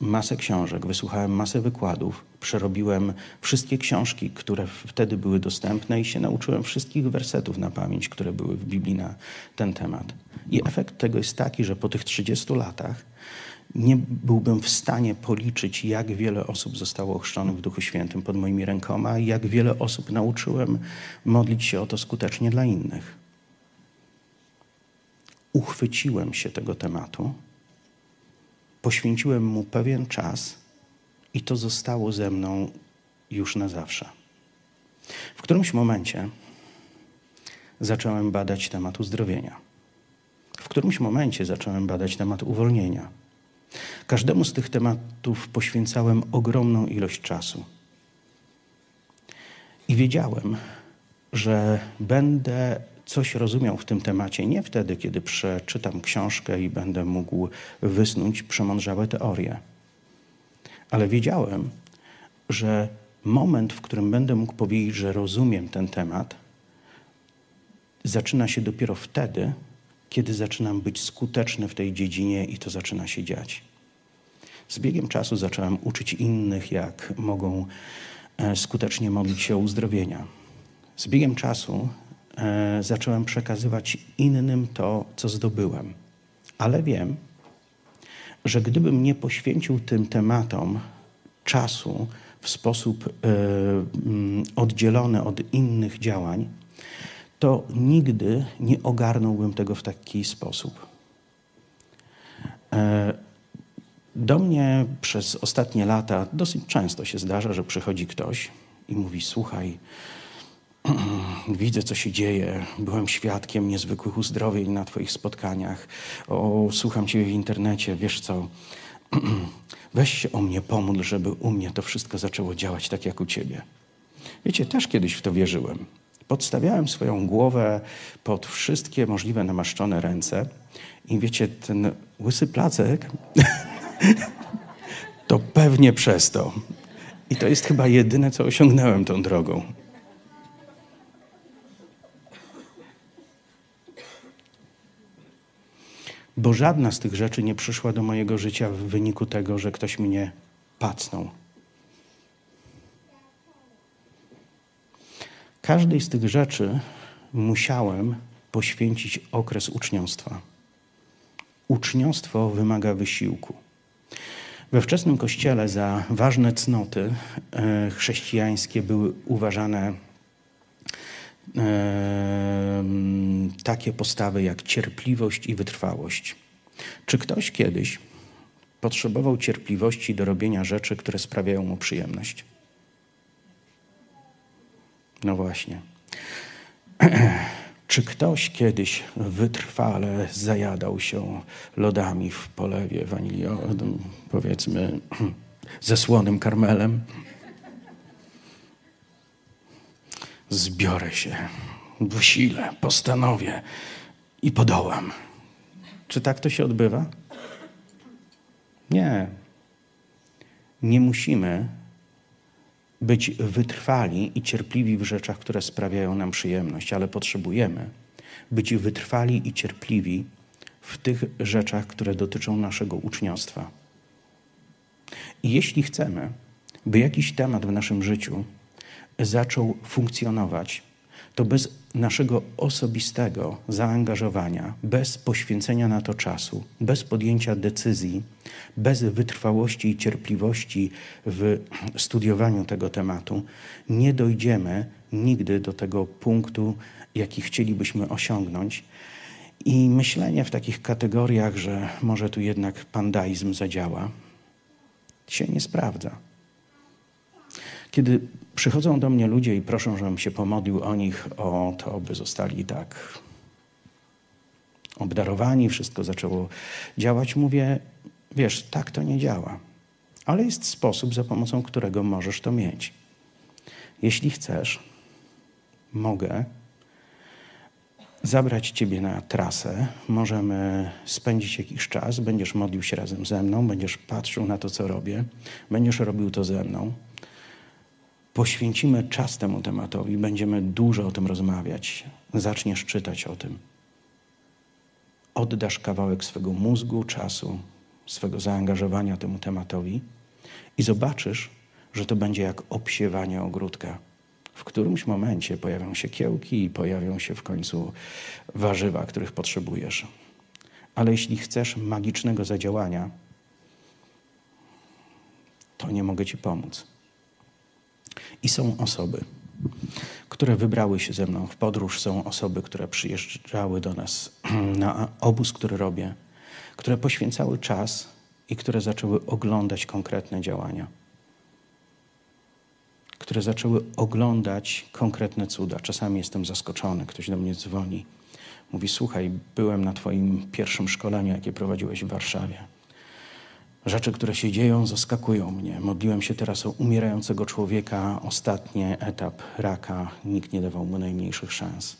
masę książek, wysłuchałem masę wykładów, przerobiłem wszystkie książki, które wtedy były dostępne i się nauczyłem wszystkich wersetów na pamięć, które były w Biblii na ten temat. I efekt tego jest taki, że po tych 30 latach nie byłbym w stanie policzyć, jak wiele osób zostało ochrzczonych w Duchu Świętym pod moimi rękoma i jak wiele osób nauczyłem modlić się o to skutecznie dla innych. Uchwyciłem się tego tematu, poświęciłem mu pewien czas i to zostało ze mną już na zawsze. W którymś momencie zacząłem badać temat uzdrowienia. W którymś momencie zacząłem badać temat uwolnienia. Każdemu z tych tematów poświęcałem ogromną ilość czasu. I wiedziałem, że będę coś rozumiał w tym temacie nie wtedy, kiedy przeczytam książkę i będę mógł wysnuć przemądrzałe teorie, ale wiedziałem, że moment, w którym będę mógł powiedzieć, że rozumiem ten temat, zaczyna się dopiero wtedy, kiedy zaczynam być skuteczny w tej dziedzinie i to zaczyna się dziać. Z biegiem czasu zacząłem uczyć innych, jak mogą e, skutecznie modlić się o uzdrowienia. Z biegiem czasu zacząłem przekazywać innym to, co zdobyłem. Ale wiem, że gdybym nie poświęcił tym tematom czasu w sposób e, mm, oddzielony od innych działań, to nigdy nie ogarnąłbym tego w taki sposób. E, Do mnie przez ostatnie lata dosyć często się zdarza, że przychodzi ktoś i mówi: Słuchaj, widzę, co się dzieje. Byłem świadkiem niezwykłych uzdrowień na Twoich spotkaniach. O, słucham Ciebie w internecie. Wiesz co? Weź się o mnie pomódl, żeby u mnie to wszystko zaczęło działać tak jak u Ciebie. Wiecie, też kiedyś w to wierzyłem. Podstawiałem swoją głowę pod wszystkie możliwe namaszczone ręce i wiecie, ten łysy placek to pewnie przez to. I to jest chyba jedyne, co osiągnąłem tą drogą. Bo żadna z tych rzeczy nie przyszła do mojego życia w wyniku tego, że ktoś mnie pacnął. Każdej z tych rzeczy musiałem poświęcić okres uczniostwa. Uczniostwo wymaga wysiłku. We wczesnym kościele za ważne cnoty e, chrześcijańskie były uważane takie postawy jak cierpliwość i wytrwałość. Czy ktoś kiedyś potrzebował cierpliwości do robienia rzeczy, które sprawiają mu przyjemność? No właśnie. Czy ktoś kiedyś wytrwale zajadał się lodami w polewie waniliowym, powiedzmy, ze słonym karmelem? Zbiorę się, wysilę, postanowię i podołam. Czy tak to się odbywa? Nie. Nie musimy być wytrwali i cierpliwi w rzeczach, które sprawiają nam przyjemność, ale potrzebujemy być wytrwali i cierpliwi w tych rzeczach, które dotyczą naszego uczniostwa. I jeśli chcemy, by jakiś temat w naszym życiu zaczął funkcjonować, to bez naszego osobistego zaangażowania, bez poświęcenia na to czasu, bez podjęcia decyzji, bez wytrwałości i cierpliwości w studiowaniu tego tematu, nie dojdziemy nigdy do tego punktu, jaki chcielibyśmy osiągnąć. I myślenie w takich kategoriach, że może tu jednak pandaizm zadziała, się nie sprawdza. Kiedy przychodzą do mnie ludzie i proszą, żebym się pomodlił o nich, o to, by zostali tak obdarowani, wszystko zaczęło działać, mówię, wiesz, tak to nie działa. Ale jest sposób, za pomocą którego możesz to mieć. Jeśli chcesz, mogę zabrać Ciebie na trasę, możemy spędzić jakiś czas, będziesz modlił się razem ze mną, będziesz patrzył na to, co robię, będziesz robił to ze mną. Poświęcimy czas temu tematowi, będziemy dużo o tym rozmawiać. Zaczniesz czytać o tym. Oddasz kawałek swego mózgu, czasu, swego zaangażowania temu tematowi i zobaczysz, że to będzie jak obsiewanie ogródka w którymś momencie pojawią się kiełki i pojawią się w końcu warzywa, których potrzebujesz. Ale jeśli chcesz magicznego zadziałania, to nie mogę Ci pomóc. I są osoby, które wybrały się ze mną w podróż, są osoby, które przyjeżdżały do nas na obóz, który robię, które poświęcały czas i które zaczęły oglądać konkretne działania które zaczęły oglądać konkretne cuda. Czasami jestem zaskoczony, ktoś do mnie dzwoni. Mówi: Słuchaj, byłem na Twoim pierwszym szkoleniu, jakie prowadziłeś w Warszawie. Rzeczy, które się dzieją, zaskakują mnie. Modliłem się teraz o umierającego człowieka, ostatni etap raka, nikt nie dawał mu najmniejszych szans.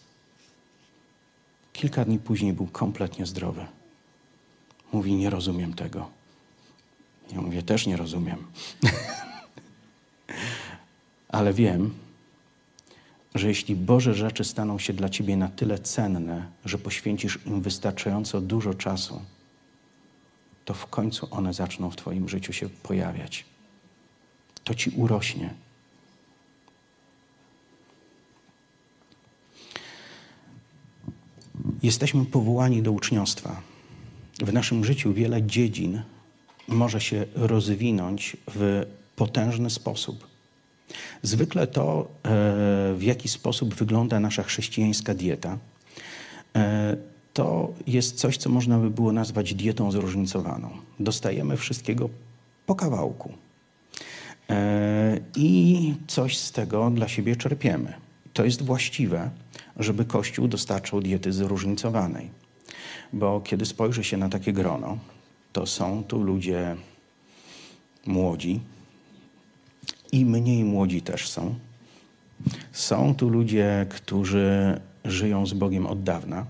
Kilka dni później był kompletnie zdrowy. Mówi: Nie rozumiem tego. Ja mówię: Też nie rozumiem. Ale wiem, że jeśli Boże rzeczy staną się dla Ciebie na tyle cenne, że poświęcisz im wystarczająco dużo czasu, to w końcu one zaczną w Twoim życiu się pojawiać. To Ci urośnie. Jesteśmy powołani do uczniostwa. W naszym życiu wiele dziedzin może się rozwinąć w potężny sposób. Zwykle to, e, w jaki sposób wygląda nasza chrześcijańska dieta, e, to jest coś, co można by było nazwać dietą zróżnicowaną. Dostajemy wszystkiego po kawałku. E, I coś z tego dla siebie czerpiemy. To jest właściwe, żeby Kościół dostarczał diety zróżnicowanej. Bo kiedy spojrzy się na takie grono, to są tu ludzie młodzi, i mniej młodzi też są. Są tu ludzie, którzy żyją z Bogiem od dawna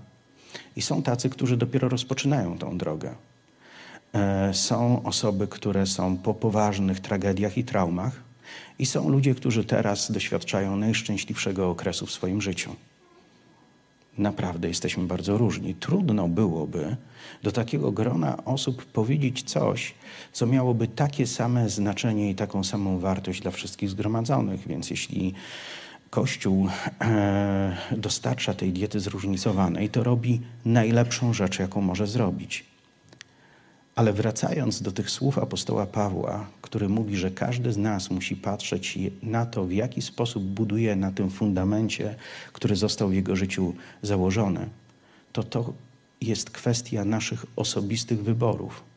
i są tacy, którzy dopiero rozpoczynają tą drogę. E, są osoby, które są po poważnych tragediach i traumach, i są ludzie, którzy teraz doświadczają najszczęśliwszego okresu w swoim życiu. Naprawdę jesteśmy bardzo różni. Trudno byłoby do takiego grona osób powiedzieć coś, co miałoby takie same znaczenie i taką samą wartość dla wszystkich zgromadzonych. Więc jeśli Kościół e, dostarcza tej diety zróżnicowanej, to robi najlepszą rzecz, jaką może zrobić. Ale wracając do tych słów apostoła Pawła, który mówi, że każdy z nas musi patrzeć na to, w jaki sposób buduje na tym fundamencie, który został w jego życiu założony, to to jest kwestia naszych osobistych wyborów.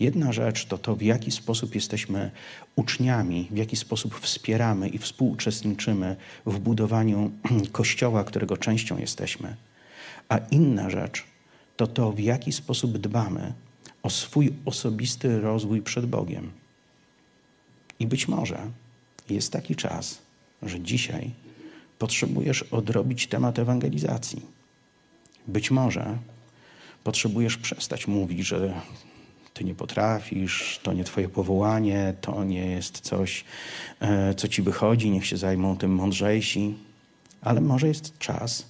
Jedna rzecz to to, w jaki sposób jesteśmy uczniami, w jaki sposób wspieramy i współuczestniczymy w budowaniu kościoła, którego częścią jesteśmy. A inna rzecz to to, w jaki sposób dbamy o swój osobisty rozwój przed Bogiem. I być może jest taki czas, że dzisiaj potrzebujesz odrobić temat ewangelizacji. Być może potrzebujesz przestać mówić, że ty nie potrafisz, to nie twoje powołanie, to nie jest coś, e, co ci wychodzi, niech się zajmą tym mądrzejsi. Ale może jest czas,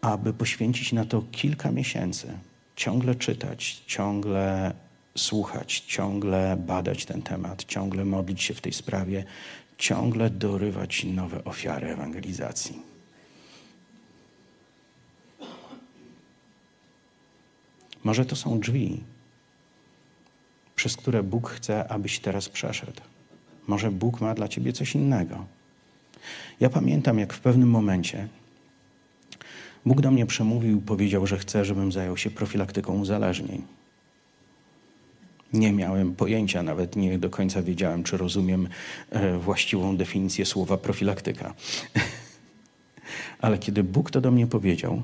aby poświęcić na to kilka miesięcy, ciągle czytać, ciągle słuchać, ciągle badać ten temat, ciągle modlić się w tej sprawie, ciągle dorywać nowe ofiary ewangelizacji. Może to są drzwi, przez które Bóg chce, abyś teraz przeszedł. Może Bóg ma dla ciebie coś innego. Ja pamiętam, jak w pewnym momencie Bóg do mnie przemówił i powiedział, że chce, żebym zajął się profilaktyką uzależnień. Nie miałem pojęcia, nawet nie do końca wiedziałem, czy rozumiem e, właściwą definicję słowa profilaktyka. Ale kiedy Bóg to do mnie powiedział,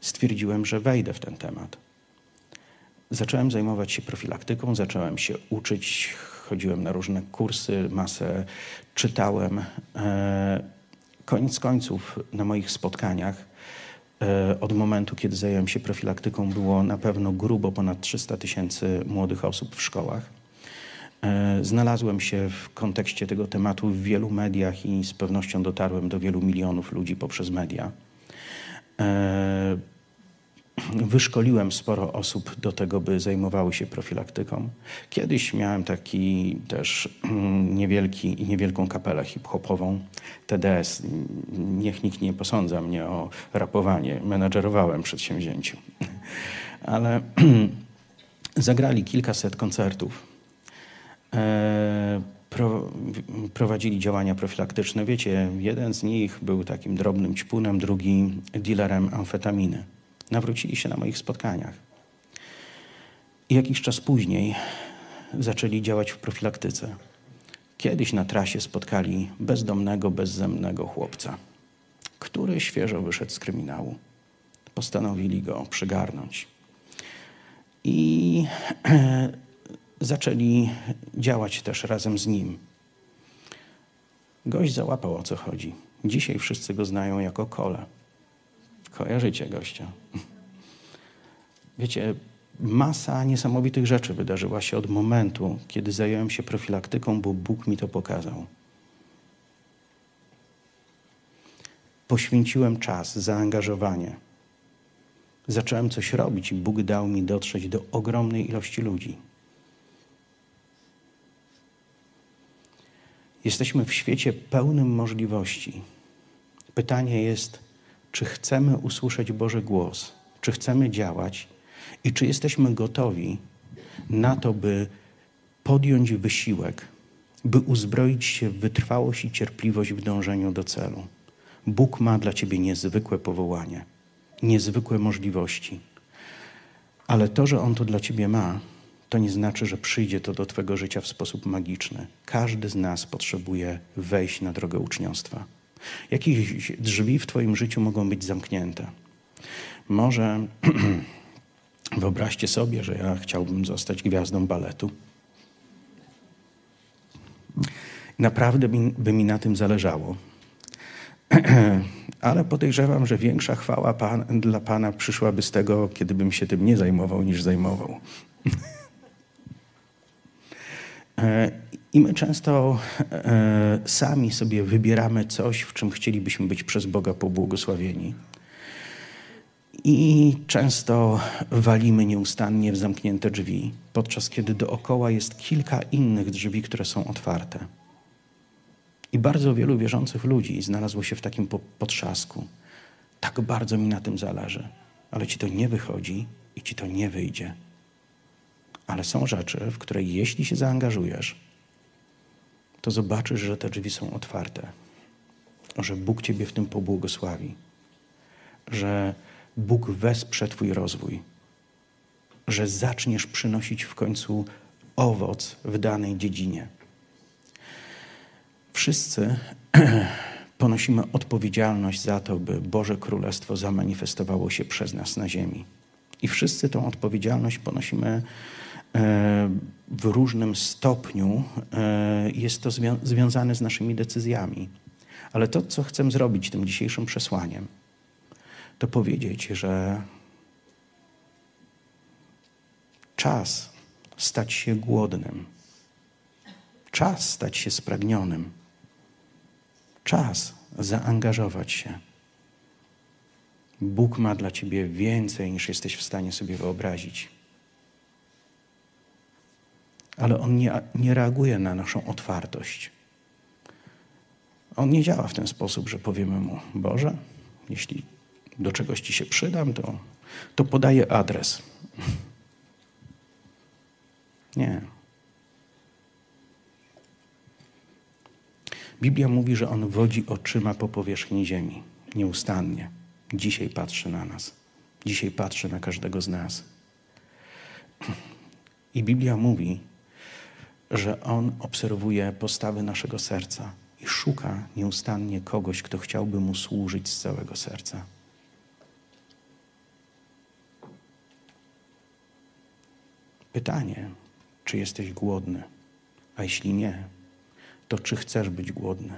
stwierdziłem, że wejdę w ten temat. Zacząłem zajmować się profilaktyką, zacząłem się uczyć, chodziłem na różne kursy, masę czytałem. E, koniec końców na moich spotkaniach e, od momentu, kiedy zająłem się profilaktyką, było na pewno grubo ponad 300 tysięcy młodych osób w szkołach. E, znalazłem się w kontekście tego tematu w wielu mediach i z pewnością dotarłem do wielu milionów ludzi poprzez media. Wyszkoliłem sporo osób do tego, by zajmowały się profilaktyką. Kiedyś miałem taki też mm, niewielki, niewielką kapelę hip-hopową, TDS. Niech nikt nie posądza mnie o rapowanie. Menadżerowałem przedsięwzięciu. Ale zagrali kilkaset koncertów. E, pro, prowadzili działania profilaktyczne. Wiecie, jeden z nich był takim drobnym ćpunem, drugi dealerem amfetaminy nawrócili się na moich spotkaniach. I jakiś czas później zaczęli działać w profilaktyce. Kiedyś na trasie spotkali bezdomnego, bezzemnego chłopca, który świeżo wyszedł z kryminału. Postanowili go przygarnąć. I zaczęli działać też razem z nim. Gość załapał o co chodzi. Dzisiaj wszyscy go znają jako kole. Kojarzycie gościa. Wiecie, masa niesamowitych rzeczy wydarzyła się od momentu, kiedy zająłem się profilaktyką, bo Bóg mi to pokazał. Poświęciłem czas, zaangażowanie. Zacząłem coś robić i Bóg dał mi dotrzeć do ogromnej ilości ludzi. Jesteśmy w świecie pełnym możliwości. Pytanie jest, czy chcemy usłyszeć Boży głos, czy chcemy działać i czy jesteśmy gotowi na to, by podjąć wysiłek, by uzbroić się w wytrwałość i cierpliwość w dążeniu do celu. Bóg ma dla ciebie niezwykłe powołanie, niezwykłe możliwości. Ale to, że On to dla ciebie ma, to nie znaczy, że przyjdzie to do twojego życia w sposób magiczny. Każdy z nas potrzebuje wejść na drogę uczniostwa. Jakieś drzwi w Twoim życiu mogą być zamknięte. Może wyobraźcie sobie, że ja chciałbym zostać gwiazdą baletu. Naprawdę by mi na tym zależało. Ale podejrzewam, że większa chwała pan, dla Pana przyszłaby z tego, kiedybym się tym nie zajmował, niż zajmował. E, I my często e, sami sobie wybieramy coś, w czym chcielibyśmy być przez Boga pobłogosławieni. I często walimy nieustannie w zamknięte drzwi, podczas kiedy dookoła jest kilka innych drzwi, które są otwarte. I bardzo wielu wierzących ludzi znalazło się w takim potrzasku. Tak bardzo mi na tym zależy, ale ci to nie wychodzi i ci to nie wyjdzie. Ale są rzeczy, w które jeśli się zaangażujesz, to zobaczysz, że te drzwi są otwarte, że Bóg Ciebie w tym pobłogosławi, że Bóg wesprze Twój rozwój, że zaczniesz przynosić w końcu owoc w danej dziedzinie. Wszyscy ponosimy odpowiedzialność za to, by Boże Królestwo zamanifestowało się przez nas na ziemi. I wszyscy tą odpowiedzialność ponosimy w różnym stopniu e, jest to zwią związane z naszymi decyzjami. Ale to, co chcę zrobić tym dzisiejszym przesłaniem, to powiedzieć, że czas stać się głodnym, czas stać się spragnionym, czas zaangażować się. Bóg ma dla ciebie więcej, niż jesteś w stanie sobie wyobrazić ale on nie, nie reaguje na naszą otwartość. On nie działa w ten sposób, że powiemy mu: Boże, jeśli do czegoś ci się przydam, to, to podaję adres. Nie. Biblia mówi, że on wodzi oczyma po powierzchni ziemi nieustannie. Dzisiaj patrzy na nas. Dzisiaj patrzy na każdego z nas. I Biblia mówi, że on obserwuje postawy naszego serca i szuka nieustannie kogoś, kto chciałby mu służyć z całego serca. Pytanie, czy jesteś głodny? A jeśli nie, to czy chcesz być głodny?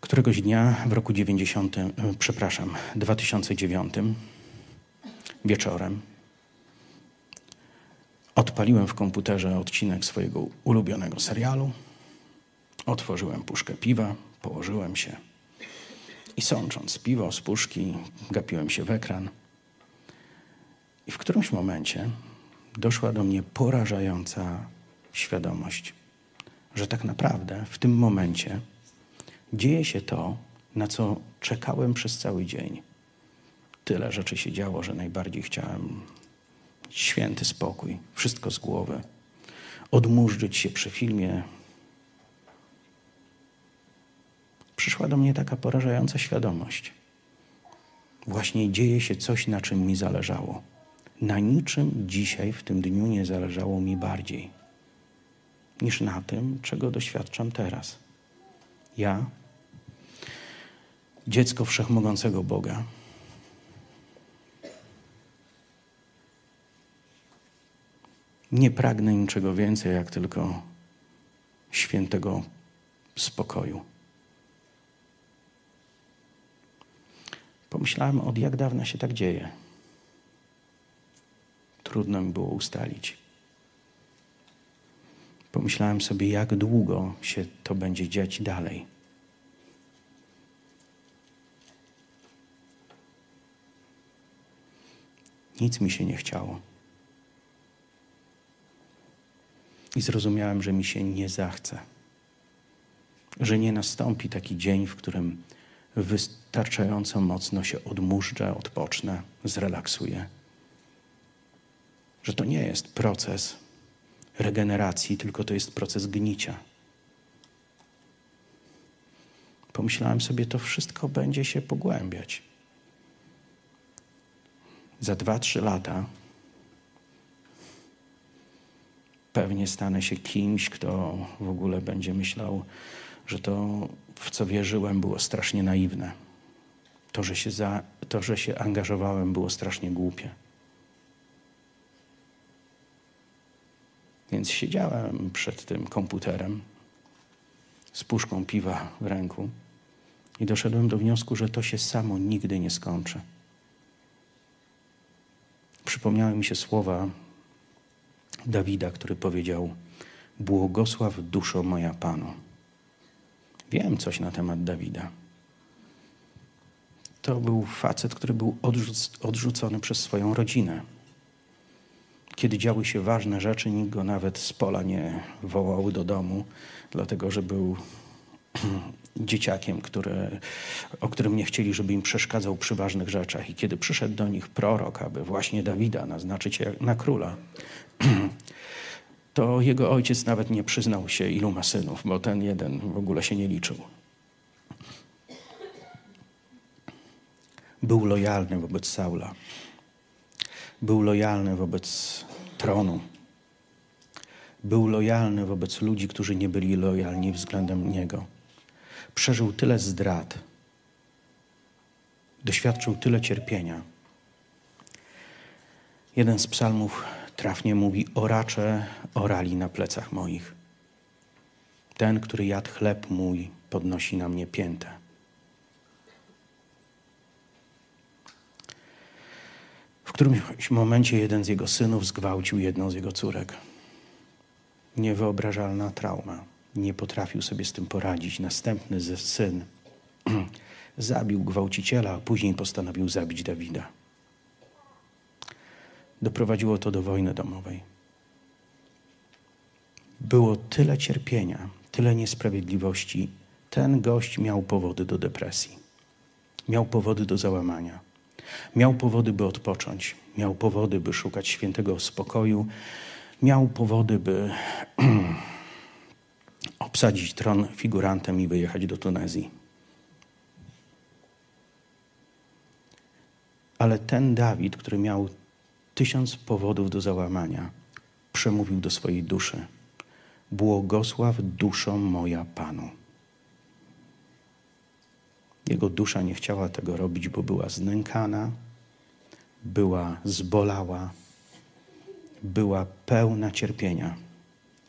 Któregoś dnia w roku 90, e, przepraszam, 2009 wieczorem odpaliłem w komputerze odcinek swojego ulubionego serialu. Otworzyłem puszkę piwa, położyłem się i sącząc piwo z puszki, gapiłem się w ekran. I w którymś momencie doszła do mnie porażająca świadomość, że tak naprawdę w tym momencie dzieje się to, na co czekałem przez cały dzień. Tyle rzeczy się działo, że najbardziej chciałem święty spokój, wszystko z głowy, odmurzyć się przy filmie. Przyszła do mnie taka porażająca świadomość. Właśnie dzieje się coś, na czym mi zależało. Na niczym dzisiaj, w tym dniu, nie zależało mi bardziej niż na tym, czego doświadczam teraz. Ja, dziecko wszechmogącego Boga, nie pragnę niczego więcej, jak tylko świętego spokoju. Pomyślałem, od jak dawna się tak dzieje. Trudno mi było ustalić. Pomyślałem sobie, jak długo się to będzie dziać dalej. Nic mi się nie chciało. I zrozumiałem, że mi się nie zachce. Że nie nastąpi taki dzień, w którym wystarczająco mocno się odmurzczę, odpocznę, zrelaksuję. Że to nie jest proces regeneracji, tylko to jest proces gnicia. Pomyślałem sobie, to wszystko będzie się pogłębiać. Za dwa, trzy lata pewnie stanę się kimś, kto w ogóle będzie myślał, że to, w co wierzyłem, było strasznie naiwne. To, że się, za, to, że się angażowałem, było strasznie głupie. Więc siedziałem przed tym komputerem z puszką piwa w ręku i doszedłem do wniosku, że to się samo nigdy nie skończy. Przypomniały mi się słowa Dawida, który powiedział: Błogosław duszo moja Panu. Wiem coś na temat Dawida. To był facet, który był odrzuc odrzucony przez swoją rodzinę kiedy działy się ważne rzeczy, nikt go nawet z pola nie wołał do domu, dlatego że był dzieciakiem, które, o którym nie chcieli, żeby im przeszkadzał przy ważnych rzeczach. I kiedy przyszedł do nich prorok, aby właśnie Dawida naznaczyć na króla, to jego ojciec nawet nie przyznał się, ilu ma synów, bo ten jeden w ogóle się nie liczył. Był lojalny wobec Saula. Był lojalny wobec tronu. Był lojalny wobec ludzi, którzy nie byli lojalni względem niego. Przeżył tyle zdrad, doświadczył tyle cierpienia. Jeden z psalmów trafnie mówi: Oracze orali na plecach moich. Ten, który jadł chleb mój, podnosi na mnie piętę. W którymś momencie jeden z jego synów zgwałcił jedną z jego córek. Niewyobrażalna trauma. Nie potrafił sobie z tym poradzić. Następny ze syn zabił gwałciciela, a później postanowił zabić Dawida. Doprowadziło to do wojny domowej. Było tyle cierpienia, tyle niesprawiedliwości. Ten gość miał powody do depresji, miał powody do załamania, miał powody, by odpocząć, miał powody, by szukać świętego spokoju, miał powody, by obsadzić tron figurantem i wyjechać do Tunezji. Ale ten Dawid, który miał tysiąc powodów do załamania, przemówił do swojej duszy: Błogosław duszą moja Panu. Jego dusza nie chciała tego robić, bo była znękana, była zbolała, była pełna cierpienia.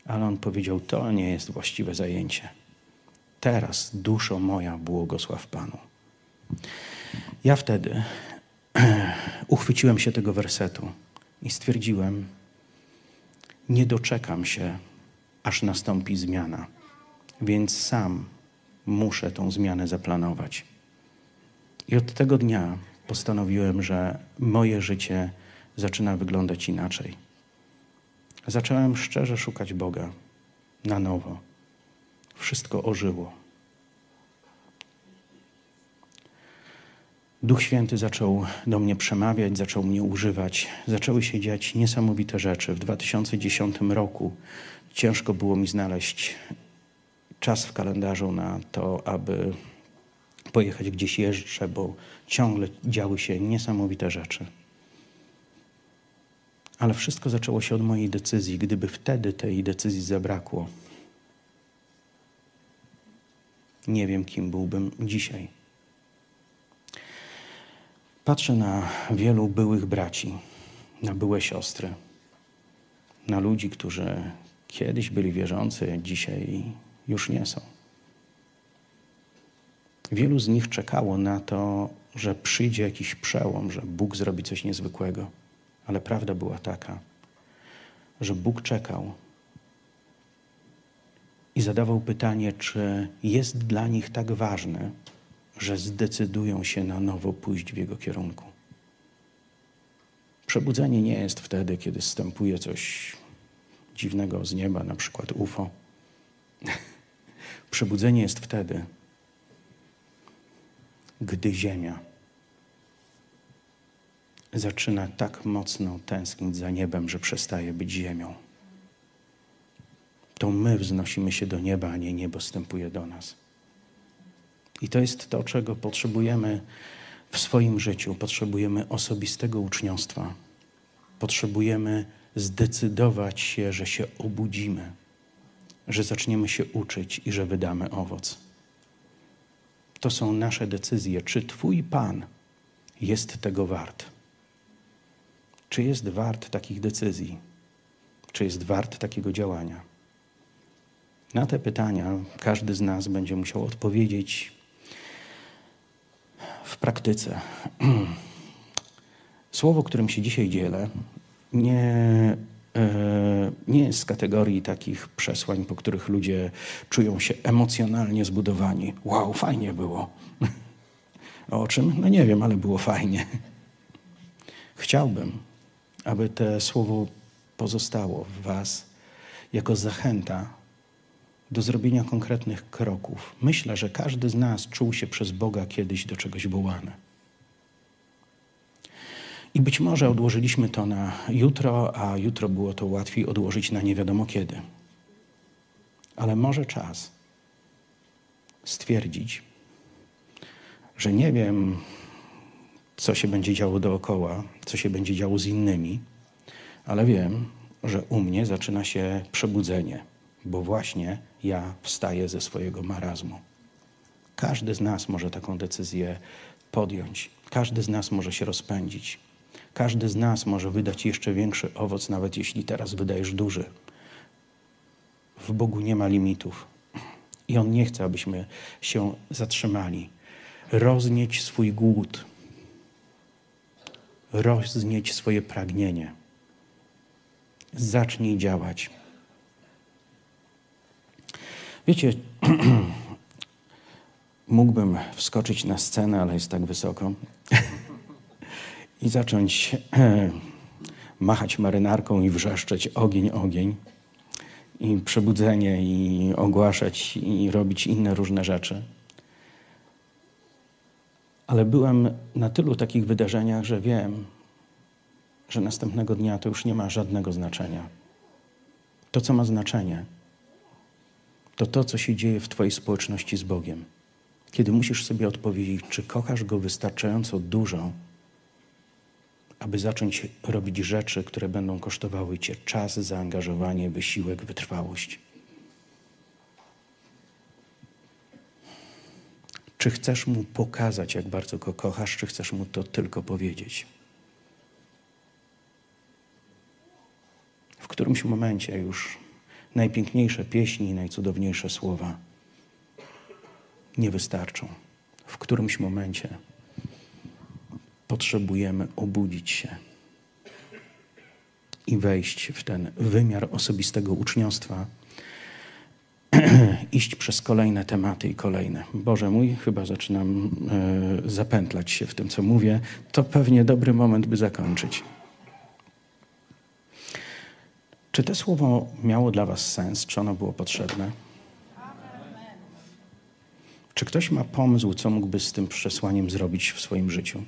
Ale on powiedział: To nie jest właściwe zajęcie. Teraz, duszo moja, błogosław Panu. Ja wtedy uchwyciłem się tego wersetu i stwierdziłem: Nie doczekam się, aż nastąpi zmiana, więc sam muszę tą zmianę zaplanować. I od tego dnia postanowiłem, że moje życie zaczyna wyglądać inaczej. Zacząłem szczerze szukać Boga na nowo. Wszystko ożyło. Duch Święty zaczął do mnie przemawiać, zaczął mnie używać. Zaczęły się dziać niesamowite rzeczy. W 2010 roku ciężko było mi znaleźć czas w kalendarzu na to, aby pojechać gdzieś jeszcze, bo ciągle działy się niesamowite rzeczy. Ale wszystko zaczęło się od mojej decyzji. Gdyby wtedy tej decyzji zabrakło, nie wiem, kim byłbym dzisiaj. Patrzę na wielu byłych braci, na byłe siostry, na ludzi, którzy kiedyś byli wierzący, dzisiaj już nie są. Wielu z nich czekało na to, że przyjdzie jakiś przełom, że Bóg zrobi coś niezwykłego. Ale prawda była taka, że Bóg czekał i zadawał pytanie, czy jest dla nich tak ważne, że zdecydują się na nowo pójść w Jego kierunku. Przebudzenie nie jest wtedy, kiedy stępuje coś dziwnego z nieba, na przykład UFO. Przebudzenie jest wtedy, gdy Ziemia zaczyna tak mocno tęsknić za niebem, że przestaje być Ziemią. To my wznosimy się do nieba, a nie niebo stępuje do nas. I to jest to, czego potrzebujemy w swoim życiu. Potrzebujemy osobistego uczniostwa. Potrzebujemy zdecydować się, że się obudzimy, że zaczniemy się uczyć i że wydamy owoc. To są nasze decyzje. Czy Twój Pan jest tego wart? Czy jest wart takich decyzji? Czy jest wart takiego działania? Na te pytania każdy z nas będzie musiał odpowiedzieć w praktyce. Słowo, którym się dzisiaj dzielę, nie, e, nie jest z kategorii takich przesłań, po których ludzie czują się emocjonalnie zbudowani. Wow, fajnie było. O czym? No nie wiem, ale było fajnie. Chciałbym, aby to słowo pozostało w Was jako zachęta do zrobienia konkretnych kroków. Myślę, że każdy z nas czuł się przez Boga kiedyś do czegoś wołany. I być może odłożyliśmy to na jutro, a jutro było to łatwiej odłożyć na nie wiadomo kiedy. Ale może czas stwierdzić, że nie wiem, co się będzie działo dookoła, co się będzie działo z innymi, ale wiem, że u mnie zaczyna się przebudzenie, bo właśnie ja wstaję ze swojego marazmu. Każdy z nas może taką decyzję podjąć, każdy z nas może się rozpędzić, każdy z nas może wydać jeszcze większy owoc, nawet jeśli teraz wydajesz duży. W Bogu nie ma limitów i On nie chce, abyśmy się zatrzymali. Roznieć swój głód, roznieć swoje pragnienie. Zacznij działać. Wiecie, mógłbym wskoczyć na scenę, ale jest tak wysoko, i zacząć machać marynarką i wrzeszczeć ogień, ogień. i przebudzenie, i ogłaszać, i robić inne różne rzeczy. Ale byłem na tylu takich wydarzeniach, że wiem, że następnego dnia to już nie ma żadnego znaczenia. To, co ma znaczenie, to to, co się dzieje w Twojej społeczności z Bogiem. Kiedy musisz sobie odpowiedzieć, czy kochasz Go wystarczająco dużo, aby zacząć robić rzeczy, które będą kosztowały Cię czas, zaangażowanie, wysiłek, wytrwałość. Czy chcesz Mu pokazać, jak bardzo Go kochasz, czy chcesz Mu to tylko powiedzieć? W którymś momencie już najpiękniejsze pieśni, najcudowniejsze słowa nie wystarczą. W którymś momencie potrzebujemy obudzić się i wejść w ten wymiar osobistego uczniostwa, iść przez kolejne tematy i kolejne. Boże mój, chyba zaczynam e, zapętlać się w tym, co mówię. To pewnie dobry moment, by zakończyć. Czy to słowo miało dla Was sens? Czy ono było potrzebne? Czy ktoś ma pomysł, co mógłby z tym przesłaniem zrobić w swoim życiu?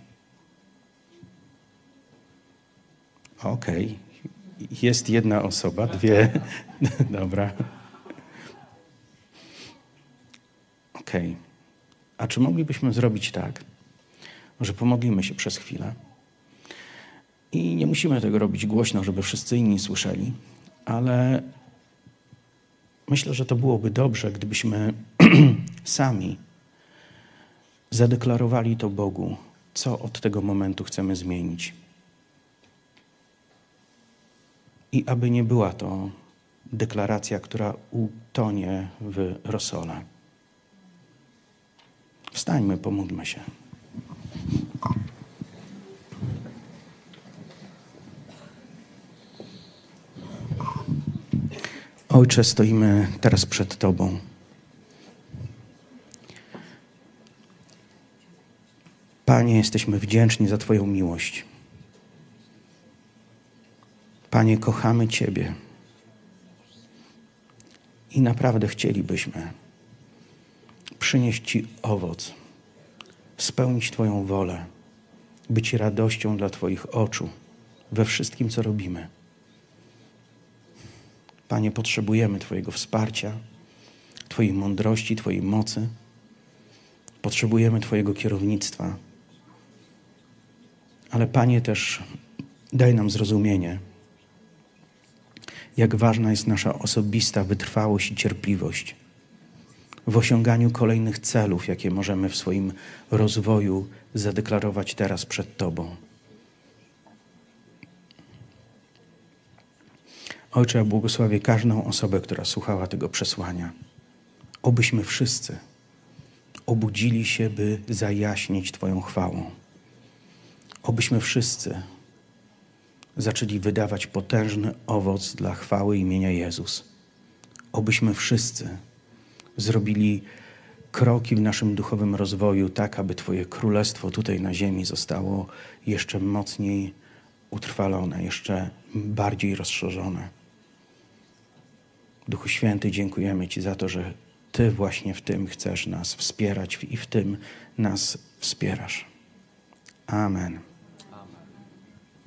Okej. Okay. Jest jedna osoba, dwie. Dobra. Okay. A czy moglibyśmy zrobić tak, że pomodlimy się przez chwilę? I nie musimy tego robić głośno, żeby wszyscy inni słyszeli, ale myślę, że to byłoby dobrze, gdybyśmy sami zadeklarowali to Bogu, co od tego momentu chcemy zmienić. I aby nie była to deklaracja, która utonie w rosole. Wstańmy, pomódlmy się. Ojcze, stoimy teraz przed Tobą. Panie, jesteśmy wdzięczni za Twoją miłość. Panie, kochamy Ciebie i naprawdę chcielibyśmy przynieść Ci owoc, spełnić Twoją wolę, być radością dla Twoich oczu we wszystkim, co robimy. Panie, potrzebujemy Twojego wsparcia, Twojej mądrości, Twojej mocy. Potrzebujemy Twojego kierownictwa. Ale Panie, też daj nam zrozumienie, jak ważna jest nasza osobista wytrwałość i cierpliwość w osiąganiu kolejnych celów, jakie możemy w swoim rozwoju zadeklarować teraz przed Tobą. Ojcze, ja błogosławię każdą osobę, która słuchała tego przesłania. Obyśmy wszyscy obudzili się, by zajaśnić Twoją chwałą. Obyśmy wszyscy zaczęli wydawać potężny owoc dla chwały imienia Jezus. Obyśmy wszyscy zrobili kroki w naszym duchowym rozwoju, tak aby Twoje królestwo tutaj na ziemi zostało jeszcze mocniej utrwalone, jeszcze bardziej rozszerzone. Duchu Święty, dziękujemy Ci za to, że Ty właśnie w tym chcesz nas wspierać i w tym nas wspierasz. Amen.